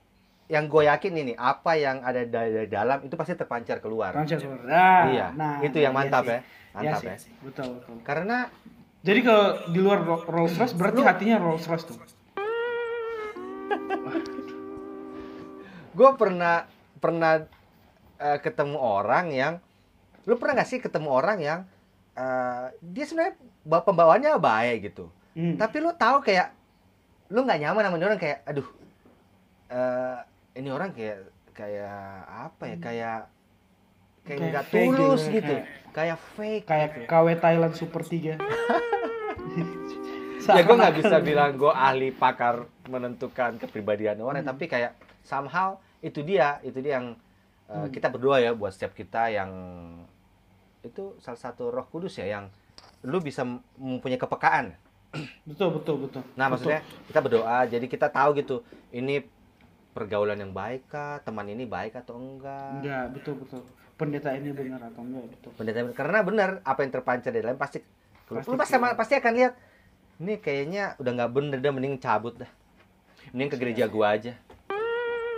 [SPEAKER 2] yang gue yakin ini apa yang ada dari dalam itu pasti terpancar keluar
[SPEAKER 1] Pancar keluar. Nah,
[SPEAKER 2] iya
[SPEAKER 1] nah,
[SPEAKER 2] itu yang
[SPEAKER 1] iya
[SPEAKER 2] mantap ya mantap
[SPEAKER 1] Iya
[SPEAKER 2] ya,
[SPEAKER 1] sih, Betul, betul.
[SPEAKER 2] karena
[SPEAKER 1] Jadi kalau di luar Ro- Rolls Royce berarti
[SPEAKER 2] Lu-
[SPEAKER 1] hatinya Rolls Royce tuh.
[SPEAKER 2] gue pernah pernah eh, ketemu orang yang lu pernah gak sih ketemu orang yang eh, dia sebenarnya pembawaannya baik gitu
[SPEAKER 1] Hmm.
[SPEAKER 2] tapi lu tahu kayak lu nggak nyaman sama orang kayak aduh eh ini orang kayak kayak apa ya kayak kayak
[SPEAKER 1] Kayak
[SPEAKER 2] nggak tulus
[SPEAKER 1] gitu,
[SPEAKER 2] gitu
[SPEAKER 1] kayak-
[SPEAKER 2] kayak fake
[SPEAKER 1] kayak
[SPEAKER 2] gitu.
[SPEAKER 1] KW Thailand Super 3.
[SPEAKER 2] ya gue nggak bisa bilang gue ahli pakar menentukan kepribadian orang
[SPEAKER 1] Hmm.
[SPEAKER 2] tapi kayak somehow itu dia itu dia yang eh,
[SPEAKER 1] Hmm.
[SPEAKER 2] kita berdoa ya buat setiap kita yang itu salah satu Roh Kudus ya yang lu bisa mempunyai kepekaan.
[SPEAKER 1] Betul, betul, betul.
[SPEAKER 2] Nah,
[SPEAKER 1] Betul.
[SPEAKER 2] maksudnya kita berdoa jadi kita tahu gitu. Ini pergaulan yang baik kah? Teman ini baik atau enggak?
[SPEAKER 1] Enggak, betul, betul. Pendeta ini benar atau enggak, betul.
[SPEAKER 2] Pendeta karena benar apa yang terpancar di dalam pasti
[SPEAKER 1] Pasti
[SPEAKER 2] lu pasti,
[SPEAKER 1] keluar.
[SPEAKER 2] pasti akan lihat ini kayaknya udah nggak bener dah mending cabut dah. Mending ke gereja gua aja.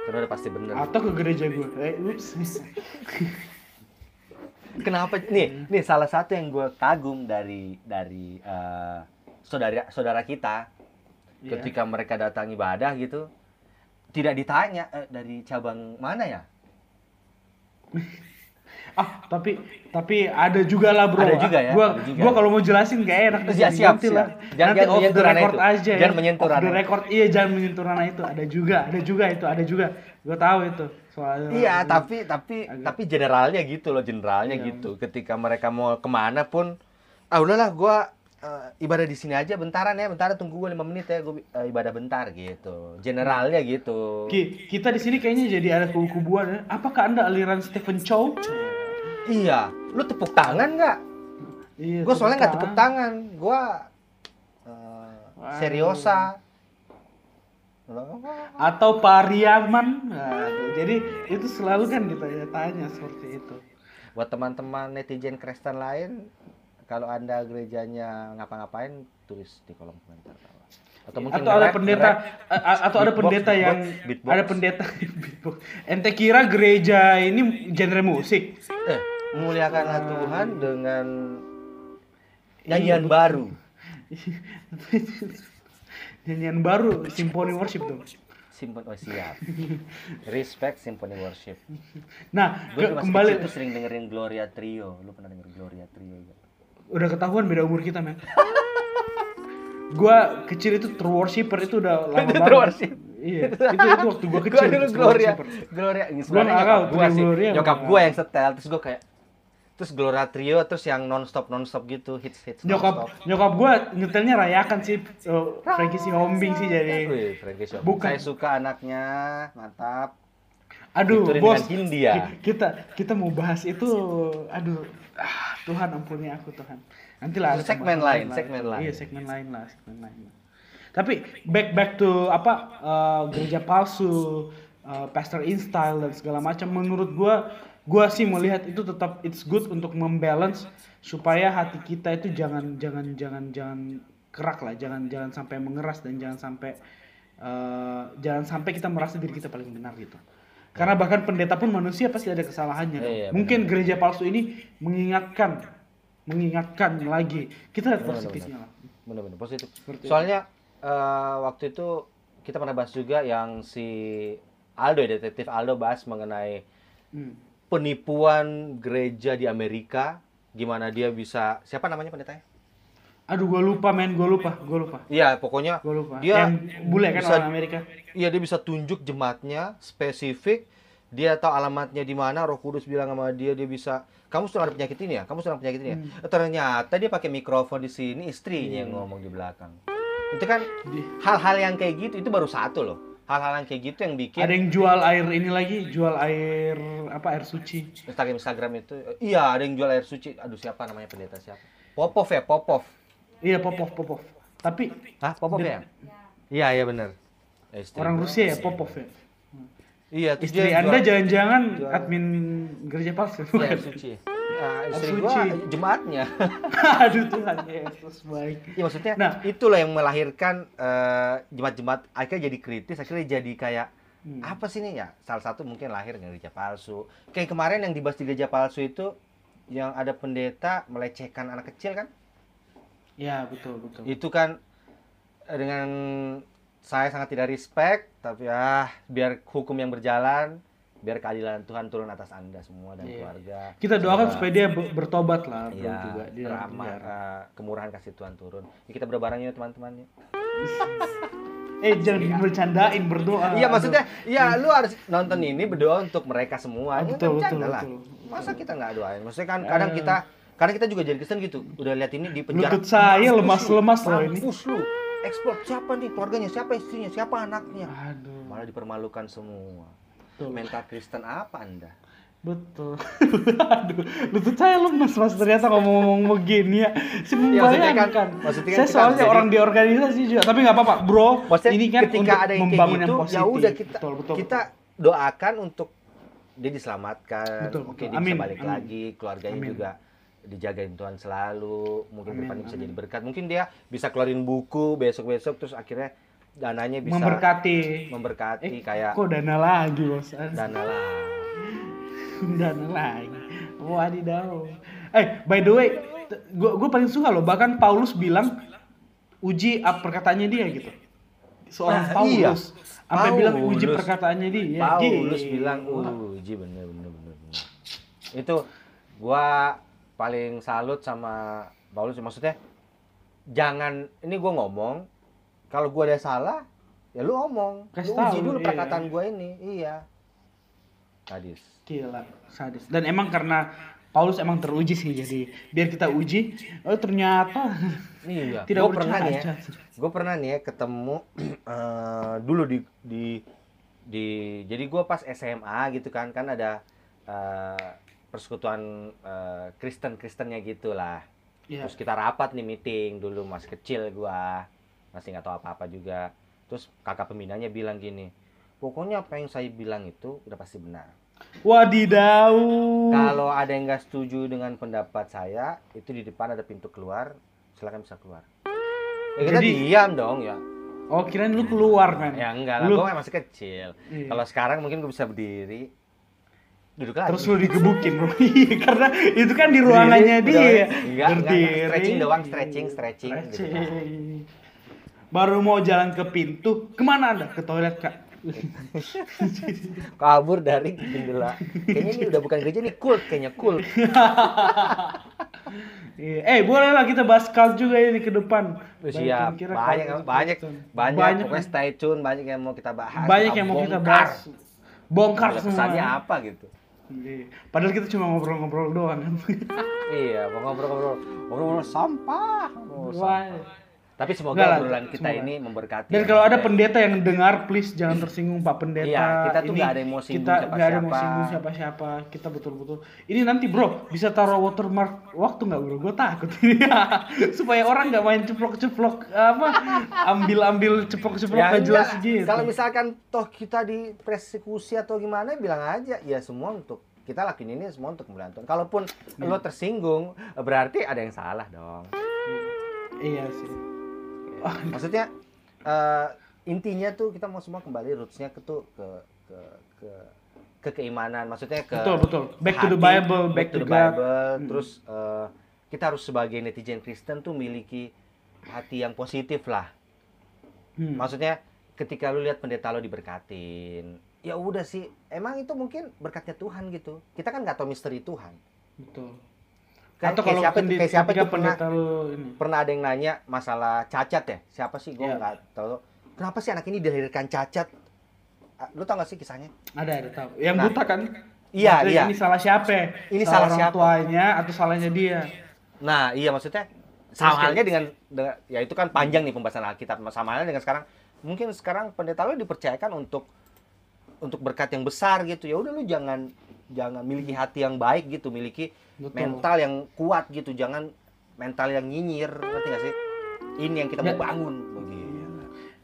[SPEAKER 2] Karena udah pasti bener.
[SPEAKER 1] Atau ke gereja gue. Eh, ups.
[SPEAKER 2] Kenapa? Nih, nih salah satu yang gue kagum dari dari eh, saudara saudara kita
[SPEAKER 1] Iya.
[SPEAKER 2] ketika mereka datang ibadah gitu, tidak ditanya eh, dari cabang mana ya?
[SPEAKER 1] Ah, tapi tapi ada juga lah, Bro.
[SPEAKER 2] Ada juga ya,
[SPEAKER 1] Gua
[SPEAKER 2] ada juga.
[SPEAKER 1] gua kalau mau jelasin gak enak
[SPEAKER 2] Ya, siap, siap.
[SPEAKER 1] lah.
[SPEAKER 2] Jangan-
[SPEAKER 1] Nanti off the record
[SPEAKER 2] itu.
[SPEAKER 1] aja
[SPEAKER 2] Jangan
[SPEAKER 1] ya.
[SPEAKER 2] menyentuh
[SPEAKER 1] Off the record. Iya, jangan menyentuh ranah itu. Ada juga, ada juga itu, ada juga. Gua tahu itu. Soalnya
[SPEAKER 2] Iya, tapi tapi
[SPEAKER 1] Agak-
[SPEAKER 2] tapi generalnya gitu loh, generalnya
[SPEAKER 1] Iya.
[SPEAKER 2] gitu. Ketika mereka mau ke mana pun, ah udahlah, gua eh, ibadah di sini aja bentaran ya, bentaran tunggu gue lima menit ya, gue ibadah bentar gitu. Generalnya gitu.
[SPEAKER 1] Ki- kita di sini kayaknya jadi ada kubu-kubuan ya. Apakah Anda aliran Stephen Chow?
[SPEAKER 2] Iya, lu tepuk tangan nggak?
[SPEAKER 1] Iya.
[SPEAKER 2] Gue soalnya nggak
[SPEAKER 1] tepuk
[SPEAKER 2] tepuk tangan, gue uh,
[SPEAKER 1] Waduh.
[SPEAKER 2] seriosa.
[SPEAKER 1] Atau Pariaman. Nah, jadi itu selalu kan kita ya tanya seperti itu.
[SPEAKER 2] Buat teman-teman netizen Kristen lain, kalau anda gerejanya ngapa-ngapain, tulis di kolom komentar. Atau mungkin
[SPEAKER 1] atau ada pendeta atau ada pendeta yang
[SPEAKER 2] beatbox.
[SPEAKER 1] ada pendeta beatbox. Ente kira gereja ini genre musik?
[SPEAKER 2] Eh, memuliakanlah Tuhan dengan
[SPEAKER 1] Iya,
[SPEAKER 2] nyanyian baru.
[SPEAKER 1] Nyanyian baru symphony worship dong.
[SPEAKER 2] Simpen oh siap. Respect Symphony Worship.
[SPEAKER 1] Nah,
[SPEAKER 2] Gue
[SPEAKER 1] ke-
[SPEAKER 2] masih
[SPEAKER 1] kembali
[SPEAKER 2] tuh sering dengerin Gloria Trio. Lu pernah denger Gloria Trio gak?
[SPEAKER 1] udah ketahuan beda umur kita, men. gua kecil itu true worshipper itu udah lama banget.
[SPEAKER 2] true worship.
[SPEAKER 1] Iya, itu itu waktu gua kecil.
[SPEAKER 2] Gue dulu Gloria. Gloria. Ini
[SPEAKER 1] Gua
[SPEAKER 2] sebenarnya nyokap
[SPEAKER 1] Trio
[SPEAKER 2] sih.
[SPEAKER 1] Gloria
[SPEAKER 2] Nyokap gue yang setel. Terus gue kayak terus Gloria Trio terus yang nonstop nonstop gitu hits hits
[SPEAKER 1] Nyokap
[SPEAKER 2] nonstop.
[SPEAKER 1] nyokap gua nyetelnya rayakan sih oh, Frankie si Hombing sih jadi.
[SPEAKER 2] Wih, Frankie Shop.
[SPEAKER 1] Bukan.
[SPEAKER 2] Saya suka anaknya, mantap.
[SPEAKER 1] Aduh,
[SPEAKER 2] Diturin
[SPEAKER 1] bos.
[SPEAKER 2] Hindia.
[SPEAKER 1] ki- Kita kita mau bahas itu aduh ah, Tuhan ampuni aku Tuhan. Nanti lah
[SPEAKER 2] Segmen lain, segmen lain.
[SPEAKER 1] Iya, segmen lain lah, segmen lain. lah. Tapi back back to apa eh, gereja palsu, eh, pastor in style dan segala macam menurut gua gua sih melihat itu tetap it's good untuk membalance supaya hati kita itu jangan jangan jangan jangan kerak lah, jangan jangan sampai mengeras dan jangan sampai eh, jangan sampai kita merasa diri kita paling benar gitu. Karena bahkan pendeta pun manusia pasti ada kesalahannya. dong.
[SPEAKER 2] Iya,
[SPEAKER 1] Mungkin gereja palsu ini mengingatkan mengingatkan lagi. Kita lihat
[SPEAKER 2] Benar,
[SPEAKER 1] positifnya lah.
[SPEAKER 2] Bener-bener positif.
[SPEAKER 1] Seperti
[SPEAKER 2] Soalnya eh, waktu itu kita pernah bahas juga yang si Aldo ya, detektif Aldo bahas mengenai
[SPEAKER 1] Hmm.
[SPEAKER 2] Penipuan gereja di Amerika gimana dia bisa siapa namanya pendetanya?
[SPEAKER 1] Aduh, gue lupa men, gue lupa, gue lupa,
[SPEAKER 2] Iya, pokoknya
[SPEAKER 1] gue lupa.
[SPEAKER 2] Dia
[SPEAKER 1] yang bule kan
[SPEAKER 2] bisa-
[SPEAKER 1] orang Amerika.
[SPEAKER 2] iya dia bisa tunjuk jemaatnya spesifik, dia tahu alamatnya di mana, Roh Kudus bilang sama dia dia bisa kamu sedang ada penyakit ini ya, kamu sedang ada penyakit ini ya.
[SPEAKER 1] Hmm.
[SPEAKER 2] Eh, Ternyata dia pakai mikrofon di sini, istrinya yang
[SPEAKER 1] Iya.
[SPEAKER 2] ngomong di belakang. Itu kan hal-hal yang kayak gitu itu baru satu loh. Hal-hal yang kayak gitu yang bikin
[SPEAKER 1] Ada yang jual air ini lagi, jual air apa air suci.
[SPEAKER 2] Instagram Instagram itu iya ada yang jual air suci. Aduh siapa namanya pendeta siapa? Popov ya, Popov.
[SPEAKER 1] Iya, Popov, Popov. Tapi
[SPEAKER 2] Hah, Popov ya? Iya, iya benar. Istri
[SPEAKER 1] orang. Rusia ya, Popov ya.
[SPEAKER 2] Iya,
[SPEAKER 1] Istri Anda jangan-jangan admin gereja palsu.
[SPEAKER 2] Air suci. Nah, istri
[SPEAKER 1] Air
[SPEAKER 2] gua jemaatnya.
[SPEAKER 1] Aduh Tuhan Yesus baik.
[SPEAKER 2] Iya maksudnya
[SPEAKER 1] Nah.
[SPEAKER 2] itulah yang melahirkan eh, jemaat-jemaat akhirnya jadi kritis, akhirnya jadi kayak
[SPEAKER 1] Hmm.
[SPEAKER 2] apa sih nih ya? Salah satu mungkin lahir dari gereja palsu. Kayak kemarin yang dibahas di gereja palsu itu yang ada pendeta melecehkan anak kecil kan?
[SPEAKER 1] Ya, betul, betul.
[SPEAKER 2] itu kan eh, dengan saya sangat tidak respect tapi ah biar hukum yang berjalan biar keadilan Tuhan turun atas anda semua dan
[SPEAKER 1] Iya.
[SPEAKER 2] keluarga.
[SPEAKER 1] Kita doakan supaya dia ber- bertobat lah, bro,
[SPEAKER 2] iya,
[SPEAKER 1] juga
[SPEAKER 2] eh, kemurahan kasih Tuhan turun. Ya, kita berbareng ya teman-teman ya.
[SPEAKER 1] Eh, jangan bercandain berdoa.
[SPEAKER 2] iya maksudnya ya lu harus nonton ini berdoa untuk mereka semua.
[SPEAKER 1] Ah,
[SPEAKER 2] Ya,
[SPEAKER 1] betul,
[SPEAKER 2] kan
[SPEAKER 1] betul,
[SPEAKER 2] bercanda lah.
[SPEAKER 1] betul.
[SPEAKER 2] masa kita nggak doain? Maksudnya kan kadang
[SPEAKER 1] Eh.
[SPEAKER 2] kita kadang kita juga jadi Kristen gitu. Udah lihat ini di penjara.
[SPEAKER 1] Lutut saya lemas-lemas loh ini.
[SPEAKER 2] mampus lu. Explore siapa nih keluarganya? Siapa istrinya? Siapa anaknya?
[SPEAKER 1] Aduh.
[SPEAKER 2] malah dipermalukan semua
[SPEAKER 1] Betul.
[SPEAKER 2] mental Kristen apa anda
[SPEAKER 1] Betul. Aduh, lutut saya lemas mas ternyata ngomong-ngomong begini ya. Si
[SPEAKER 2] Iya, maksudnya kan-
[SPEAKER 1] membayangkan.
[SPEAKER 2] maksudnya kan
[SPEAKER 1] saya
[SPEAKER 2] kita
[SPEAKER 1] soalnya
[SPEAKER 2] jadi-
[SPEAKER 1] orang di organisasi juga, tapi nggak apa-apa, bro.
[SPEAKER 2] Maksudnya
[SPEAKER 1] ini kan
[SPEAKER 2] ketika
[SPEAKER 1] untuk
[SPEAKER 2] ada yang kayak
[SPEAKER 1] membangun
[SPEAKER 2] gitu,
[SPEAKER 1] yang positif.
[SPEAKER 2] ya udah kita
[SPEAKER 1] betul, betul.
[SPEAKER 2] kita doakan untuk dia diselamatkan.
[SPEAKER 1] Betul,
[SPEAKER 2] Oke,
[SPEAKER 1] betul.
[SPEAKER 2] dia
[SPEAKER 1] Amin,
[SPEAKER 2] bisa balik
[SPEAKER 1] amin.
[SPEAKER 2] lagi, keluarganya
[SPEAKER 1] Amin.
[SPEAKER 2] juga dijagain Tuhan selalu. Mungkin
[SPEAKER 1] Amin,
[SPEAKER 2] depannya bisa jadi berkat. Mungkin dia bisa keluarin buku besok-besok terus akhirnya dananya bisa
[SPEAKER 1] memberkati.
[SPEAKER 2] memberkati
[SPEAKER 1] Eh,
[SPEAKER 2] kayak
[SPEAKER 1] kok dana lagi bos?
[SPEAKER 2] dana lah.
[SPEAKER 1] dana lagi. Wadidaw. Eh, by the way, gua gua paling suka loh. Bahkan Paulus bilang uji ap- perkataannya dia gitu. Seorang
[SPEAKER 2] Nah,
[SPEAKER 1] Paulus
[SPEAKER 2] iya.
[SPEAKER 1] sampai bilang uji perkataannya dia.
[SPEAKER 2] Paulus
[SPEAKER 1] Gila.
[SPEAKER 2] bilang, uji bener bener bener. bener." Itu gua paling salut sama Paulus maksudnya jangan ini gua ngomong kalau gua ada salah ya lu ngomong
[SPEAKER 1] Kasih
[SPEAKER 2] lu uji
[SPEAKER 1] tahu,
[SPEAKER 2] dulu
[SPEAKER 1] iya.
[SPEAKER 2] perkataan gua ini. Iya. Sadis.
[SPEAKER 1] Gila, sadis. Dan emang karena Paulus emang teruji sih jadi biar kita uji, oh ternyata
[SPEAKER 2] iya.
[SPEAKER 1] tidak
[SPEAKER 2] gua pernah nih ya gue pernah nih ya ketemu eh, dulu di di di jadi gue pas SMA gitu kan kan ada eh, persekutuan eh, Kristen Kristennya gitulah.
[SPEAKER 1] Iya.
[SPEAKER 2] terus kita rapat nih meeting dulu masih kecil gua masih nggak tahu apa apa juga terus kakak pembinanya bilang gini pokoknya apa yang saya bilang itu udah pasti benar
[SPEAKER 1] Wadidaw.
[SPEAKER 2] kalau ada yang nggak setuju dengan pendapat saya itu di depan ada pintu keluar silakan bisa keluar ya kita
[SPEAKER 1] Jadi-
[SPEAKER 2] diam dong ya
[SPEAKER 1] Oh, kirain lu keluar, men.
[SPEAKER 2] Ya enggak lah,
[SPEAKER 1] Lu-
[SPEAKER 2] gue masih kecil.
[SPEAKER 1] Iya.
[SPEAKER 2] Kalau sekarang mungkin gue bisa berdiri, duduk lagi.
[SPEAKER 1] Terus lu digebukin, bro. Iya, karena itu kan di ruangannya dia.
[SPEAKER 2] enggak, enggak,
[SPEAKER 1] Berdiri.
[SPEAKER 2] stretching doang, stretching, stretching, gitu.
[SPEAKER 1] Baru mau jalan ke pintu, ke mana anda? Ke toilet, Kak.
[SPEAKER 2] kabur dari jendela. Kayaknya ini udah bukan gereja nih, kult kayaknya kult.
[SPEAKER 1] Iya. Eh, boleh lah kita bahas cult juga ini ke depan. Kira-kira
[SPEAKER 2] banyak, banyak, banyak,
[SPEAKER 1] banyak,
[SPEAKER 2] pokoknya stay tune, banyak yang mau kita bahas.
[SPEAKER 1] banyak yang mau kita bahas. Bongkar semua.
[SPEAKER 2] pesannya apa gitu?
[SPEAKER 1] Iya. Padahal kita cuma ngobrol-ngobrol doang kan.
[SPEAKER 2] iya, ngobrol-ngobrol, ngobrol sampah. ngobrol sampah. Tapi semoga
[SPEAKER 1] Enggak lah,
[SPEAKER 2] obrolan kita
[SPEAKER 1] semoga.
[SPEAKER 2] ini memberkati.
[SPEAKER 1] Dan
[SPEAKER 2] ya.
[SPEAKER 1] kalau ada pendeta yang dengar, please jangan tersinggung Pak Pendeta.
[SPEAKER 2] Iya, kita tuh
[SPEAKER 1] Ini
[SPEAKER 2] nggak ada yang mau singgung
[SPEAKER 1] kita nggak ada yang mau
[SPEAKER 2] siapa-siapa.
[SPEAKER 1] singgung siapa-siapa. Kita betul-betul. Ini nanti bro bisa taruh watermark waktu nggak bro? Gue takut supaya orang nggak main ceplok-ceplok apa ambil-ambil ceplok-ceplok
[SPEAKER 2] Ya
[SPEAKER 1] nggak jelas
[SPEAKER 2] enggak.
[SPEAKER 1] gitu.
[SPEAKER 2] Kalau misalkan toh kita di persekusi atau gimana bilang aja ya semua untuk kita lakuin ini semua untuk kemuliaan Tuhan. Kalaupun
[SPEAKER 1] Hmm.
[SPEAKER 2] lo tersinggung berarti ada yang salah dong.
[SPEAKER 1] Iya sih.
[SPEAKER 2] Maksudnya eh, intinya tuh kita mau semua kembali rootsnya ke tuh ke ke ke ke keimanan. Maksudnya ke
[SPEAKER 1] Betul betul. Back to the
[SPEAKER 2] hati,
[SPEAKER 1] Bible, back,
[SPEAKER 2] to the
[SPEAKER 1] God.
[SPEAKER 2] Bible.
[SPEAKER 1] Hmm.
[SPEAKER 2] Terus eh, kita harus sebagai netizen Kristen tuh miliki hati yang positif lah.
[SPEAKER 1] Hmm.
[SPEAKER 2] Maksudnya ketika lu lihat pendeta lo diberkatin, ya udah sih, emang itu mungkin berkatnya Tuhan gitu. Kita kan nggak tahu misteri Tuhan.
[SPEAKER 1] Betul.
[SPEAKER 2] Kayak,
[SPEAKER 1] Atau kalau
[SPEAKER 2] siapa, kayak siapa tuh pernah
[SPEAKER 1] lu ini.
[SPEAKER 2] pernah ada yang nanya masalah cacat ya? Siapa sih? Gue
[SPEAKER 1] Iya.
[SPEAKER 2] nggak tahu. Kenapa sih anak ini dilahirkan cacat? Lu tau gak sih kisahnya?
[SPEAKER 1] Ada ada tahu. Yang
[SPEAKER 2] Nah,
[SPEAKER 1] buta kan?
[SPEAKER 2] iya,
[SPEAKER 1] Maksudnya
[SPEAKER 2] iya.
[SPEAKER 1] Ini salah siapa?
[SPEAKER 2] Ini salah
[SPEAKER 1] orang
[SPEAKER 2] siapa?
[SPEAKER 1] tuanya atau salahnya dia?
[SPEAKER 2] Nah, iya maksudnya sama halnya dengan, dengan ya itu kan panjang nih pembahasan Alkitab. Sama halnya dengan sekarang mungkin sekarang pendeta lu dipercayakan untuk untuk berkat yang besar gitu. Ya udah lu jangan jangan miliki hati yang baik gitu, miliki
[SPEAKER 1] Betul.
[SPEAKER 2] mental yang kuat gitu, jangan mental yang nyinyir, ngerti gak sih? Ini yang kita
[SPEAKER 1] Ya.
[SPEAKER 2] mau bangun begitu.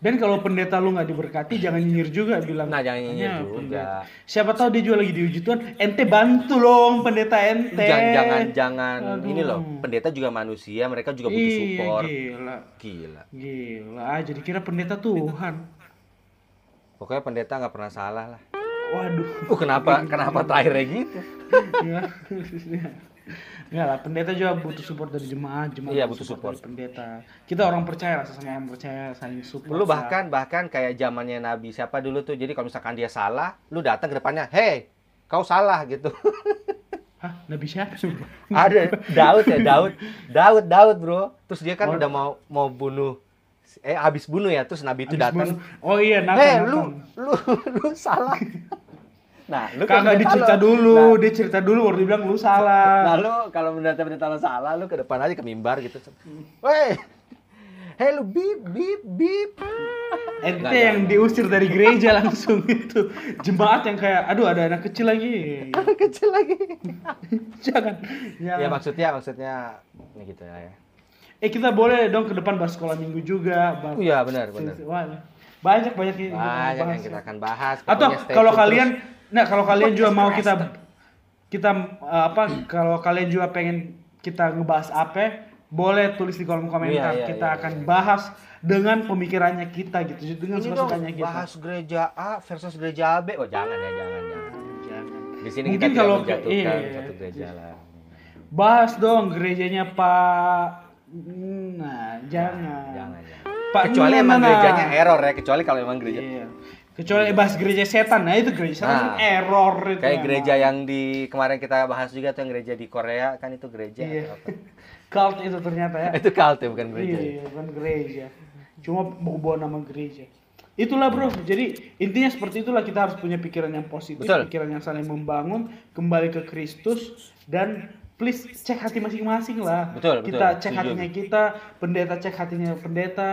[SPEAKER 1] Dan kalau pendeta lu nggak diberkati, jangan nyinyir juga bilang.
[SPEAKER 2] Nah, jangan nyinyir
[SPEAKER 1] "Ya,
[SPEAKER 2] juga.
[SPEAKER 1] pendeta." Siapa tahu dia juga lagi diuji Tuhan, ente bantu dong pendeta ente.
[SPEAKER 2] Jangan jangan jangan
[SPEAKER 1] Aduh.
[SPEAKER 2] ini loh, pendeta juga manusia, mereka juga butuh support.
[SPEAKER 1] gila.
[SPEAKER 2] Gila.
[SPEAKER 1] Gila, ah, jadi kira pendeta Tuhan.
[SPEAKER 2] Pokoknya pendeta nggak pernah salah lah.
[SPEAKER 1] Waduh.
[SPEAKER 2] Uh, kenapa kenapa terakhirnya gitu?
[SPEAKER 1] Enggak lah, pendeta juga butuh support dari jemaat, jemaat
[SPEAKER 2] Iya,
[SPEAKER 1] butuh
[SPEAKER 2] support.
[SPEAKER 1] dari pendeta. Kita orang percaya lah sama orang percaya saling support.
[SPEAKER 2] Lu bahkan bahkan kayak zamannya Nabi siapa dulu tuh. Jadi kalau misalkan dia salah, lu datang ke depannya, "Hei, kau salah." gitu.
[SPEAKER 1] Hah, Nabi siapa?
[SPEAKER 2] Ada Daud ya, Daud. Daud, Daud, Bro. Terus dia kan
[SPEAKER 1] Oh.
[SPEAKER 2] udah mau mau bunuh eh habis bunuh ya, terus Nabi itu datang.
[SPEAKER 1] Oh iya,
[SPEAKER 2] "Hei,
[SPEAKER 1] Nathan.
[SPEAKER 2] lu
[SPEAKER 1] Nathan.
[SPEAKER 2] lu lu salah." Nah, lu
[SPEAKER 1] Kagak dicerita dulu,
[SPEAKER 2] Nah,
[SPEAKER 1] dia cerita dulu baru dibilang lu salah.
[SPEAKER 2] Nah lu kalau pendeta-pendeta lo salah, lu ke depan aja ke mimbar gitu. Weh, hei lu bip bip bip.
[SPEAKER 1] ente
[SPEAKER 2] Nggak,
[SPEAKER 1] yang
[SPEAKER 2] jangan.
[SPEAKER 1] diusir dari gereja langsung itu jemaat yang kayak aduh ada anak kecil lagi
[SPEAKER 2] Kecil lagi.
[SPEAKER 1] jangan jangan.
[SPEAKER 2] Ya maksudnya maksudnya ini gitu ya.
[SPEAKER 1] eh kita boleh dong ke depan bahas sekolah minggu juga bahas
[SPEAKER 2] Oh iya benar benar.
[SPEAKER 1] Banyak banyak yang kita bahas.
[SPEAKER 2] yang kita akan bahas.
[SPEAKER 1] atau kalau kalian nah kalau kalian juga
[SPEAKER 2] Podcast
[SPEAKER 1] mau
[SPEAKER 2] Kristen.
[SPEAKER 1] kita kita uh, apa kalau kalian juga pengen kita ngebahas apa boleh tulis di kolom komentar
[SPEAKER 2] Iya, iya,
[SPEAKER 1] kita
[SPEAKER 2] iya,
[SPEAKER 1] akan
[SPEAKER 2] iya.
[SPEAKER 1] bahas dengan pemikirannya kita gitu dengan
[SPEAKER 2] terus. Ini dong
[SPEAKER 1] suka-sukanya kita
[SPEAKER 2] bahas gereja A versus gereja B. Oh jangan ya jangan jangan.
[SPEAKER 1] Jangan.
[SPEAKER 2] Di sini
[SPEAKER 1] Mungkin
[SPEAKER 2] kita
[SPEAKER 1] kalau
[SPEAKER 2] tidak menjatuhkan
[SPEAKER 1] iya.
[SPEAKER 2] satu gereja lah.
[SPEAKER 1] bahas dong gerejanya Pak nah jangan,
[SPEAKER 2] Jangan jangan.
[SPEAKER 1] Pak
[SPEAKER 2] Kecuali emang gerejanya error ya, kecuali kalau emang gereja
[SPEAKER 1] Iya. Kecuali bahas gereja setan, nah itu gereja setan
[SPEAKER 2] Nah,
[SPEAKER 1] error itu.
[SPEAKER 2] Kayak
[SPEAKER 1] emang.
[SPEAKER 2] gereja yang di kemarin kita bahas juga tuh yang gereja di Korea kan itu gereja
[SPEAKER 1] Iya. Cult itu ternyata ya.
[SPEAKER 2] itu cult ya bukan gereja.
[SPEAKER 1] Iya, bukan gereja. Cuma bawa nama gereja. Itulah bro, jadi intinya seperti itulah kita harus punya pikiran yang positif,
[SPEAKER 2] Betul.
[SPEAKER 1] pikiran yang saling membangun, kembali ke Kristus dan please cek hati masing-masing lah.
[SPEAKER 2] Betul, betul.
[SPEAKER 1] Kita cek
[SPEAKER 2] Setuju.
[SPEAKER 1] hatinya kita, pendeta cek hatinya pendeta,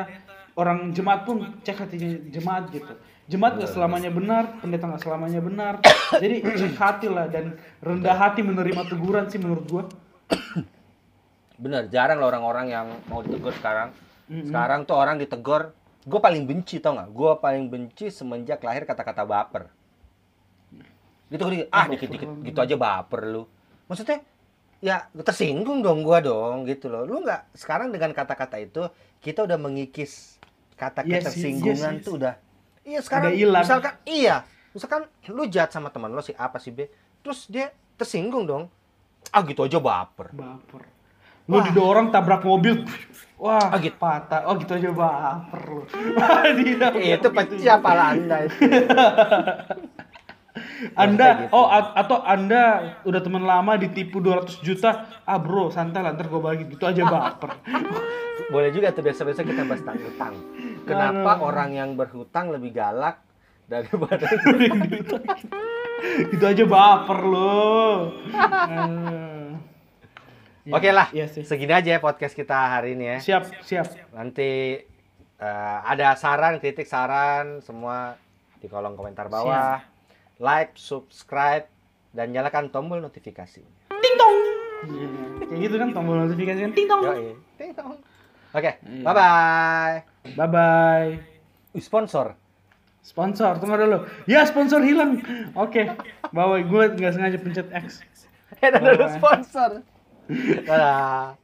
[SPEAKER 1] orang jemaat pun cek hatinya jemaat gitu. Jemaat nggak selamanya benar, pendeta nggak selamanya benar. Jadi cek hati lah dan rendah hati menerima teguran sih menurut gua.
[SPEAKER 2] Bener, jarang lah orang-orang yang mau ditegur sekarang.
[SPEAKER 1] Mm-mm.
[SPEAKER 2] Sekarang tuh orang ditegur, gue paling benci tau nggak? Gue paling benci semenjak lahir kata-kata baper. Gitu gitu, ah dikit-dikit gitu aja baper lu. Maksudnya ya tersinggung dong gua dong gitu loh. Lu nggak sekarang dengan kata-kata itu kita udah mengikis kata
[SPEAKER 1] Iya sih,
[SPEAKER 2] ketersinggungan
[SPEAKER 1] iya sih.
[SPEAKER 2] tuh udah. Iya sekarang
[SPEAKER 1] hilang.
[SPEAKER 2] misalkan iya, misalkan lu jahat sama teman lo si A apa si B, terus dia tersinggung dong. Ah gitu aja baper.
[SPEAKER 1] baper lu didorong tabrak mobil wah
[SPEAKER 2] Ah, gitu.
[SPEAKER 1] patah oh gitu aja baper lu Wah,
[SPEAKER 2] itu pecah pala anda itu.
[SPEAKER 1] anda
[SPEAKER 2] Kayak gitu.
[SPEAKER 1] oh atau anda udah teman lama ditipu 200 juta ah bro santai lah ntar gue bagi gitu aja baper
[SPEAKER 2] Boleh juga tuh besok-besok kita bahas tentang utang. Kenapa
[SPEAKER 1] Aduh.
[SPEAKER 2] orang yang berhutang lebih galak daripada
[SPEAKER 1] gitu aja baper Aduh. Ya,
[SPEAKER 2] Oke lah,
[SPEAKER 1] iya sih
[SPEAKER 2] segini aja ya podcast kita hari ini ya.
[SPEAKER 1] siap siap
[SPEAKER 2] Nanti eh, ada saran, kritik, saran semua di kolom komentar bawah. Like, subscribe, dan nyalakan tombol notifikasi.
[SPEAKER 1] ting tong Iya, kayak gitu kan tombol notifikasi kan ting tong.
[SPEAKER 2] Ting tong. Oke,
[SPEAKER 1] Iya.
[SPEAKER 2] bye bye.
[SPEAKER 1] Bye bye
[SPEAKER 2] Sponsor.
[SPEAKER 1] Sponsor, tunggu dulu. Ya sponsor hilang. Oke, bawa gue nggak sengaja pencet X.
[SPEAKER 2] Ada dulu
[SPEAKER 1] Bye-bye.
[SPEAKER 2] sponsor. Dadah.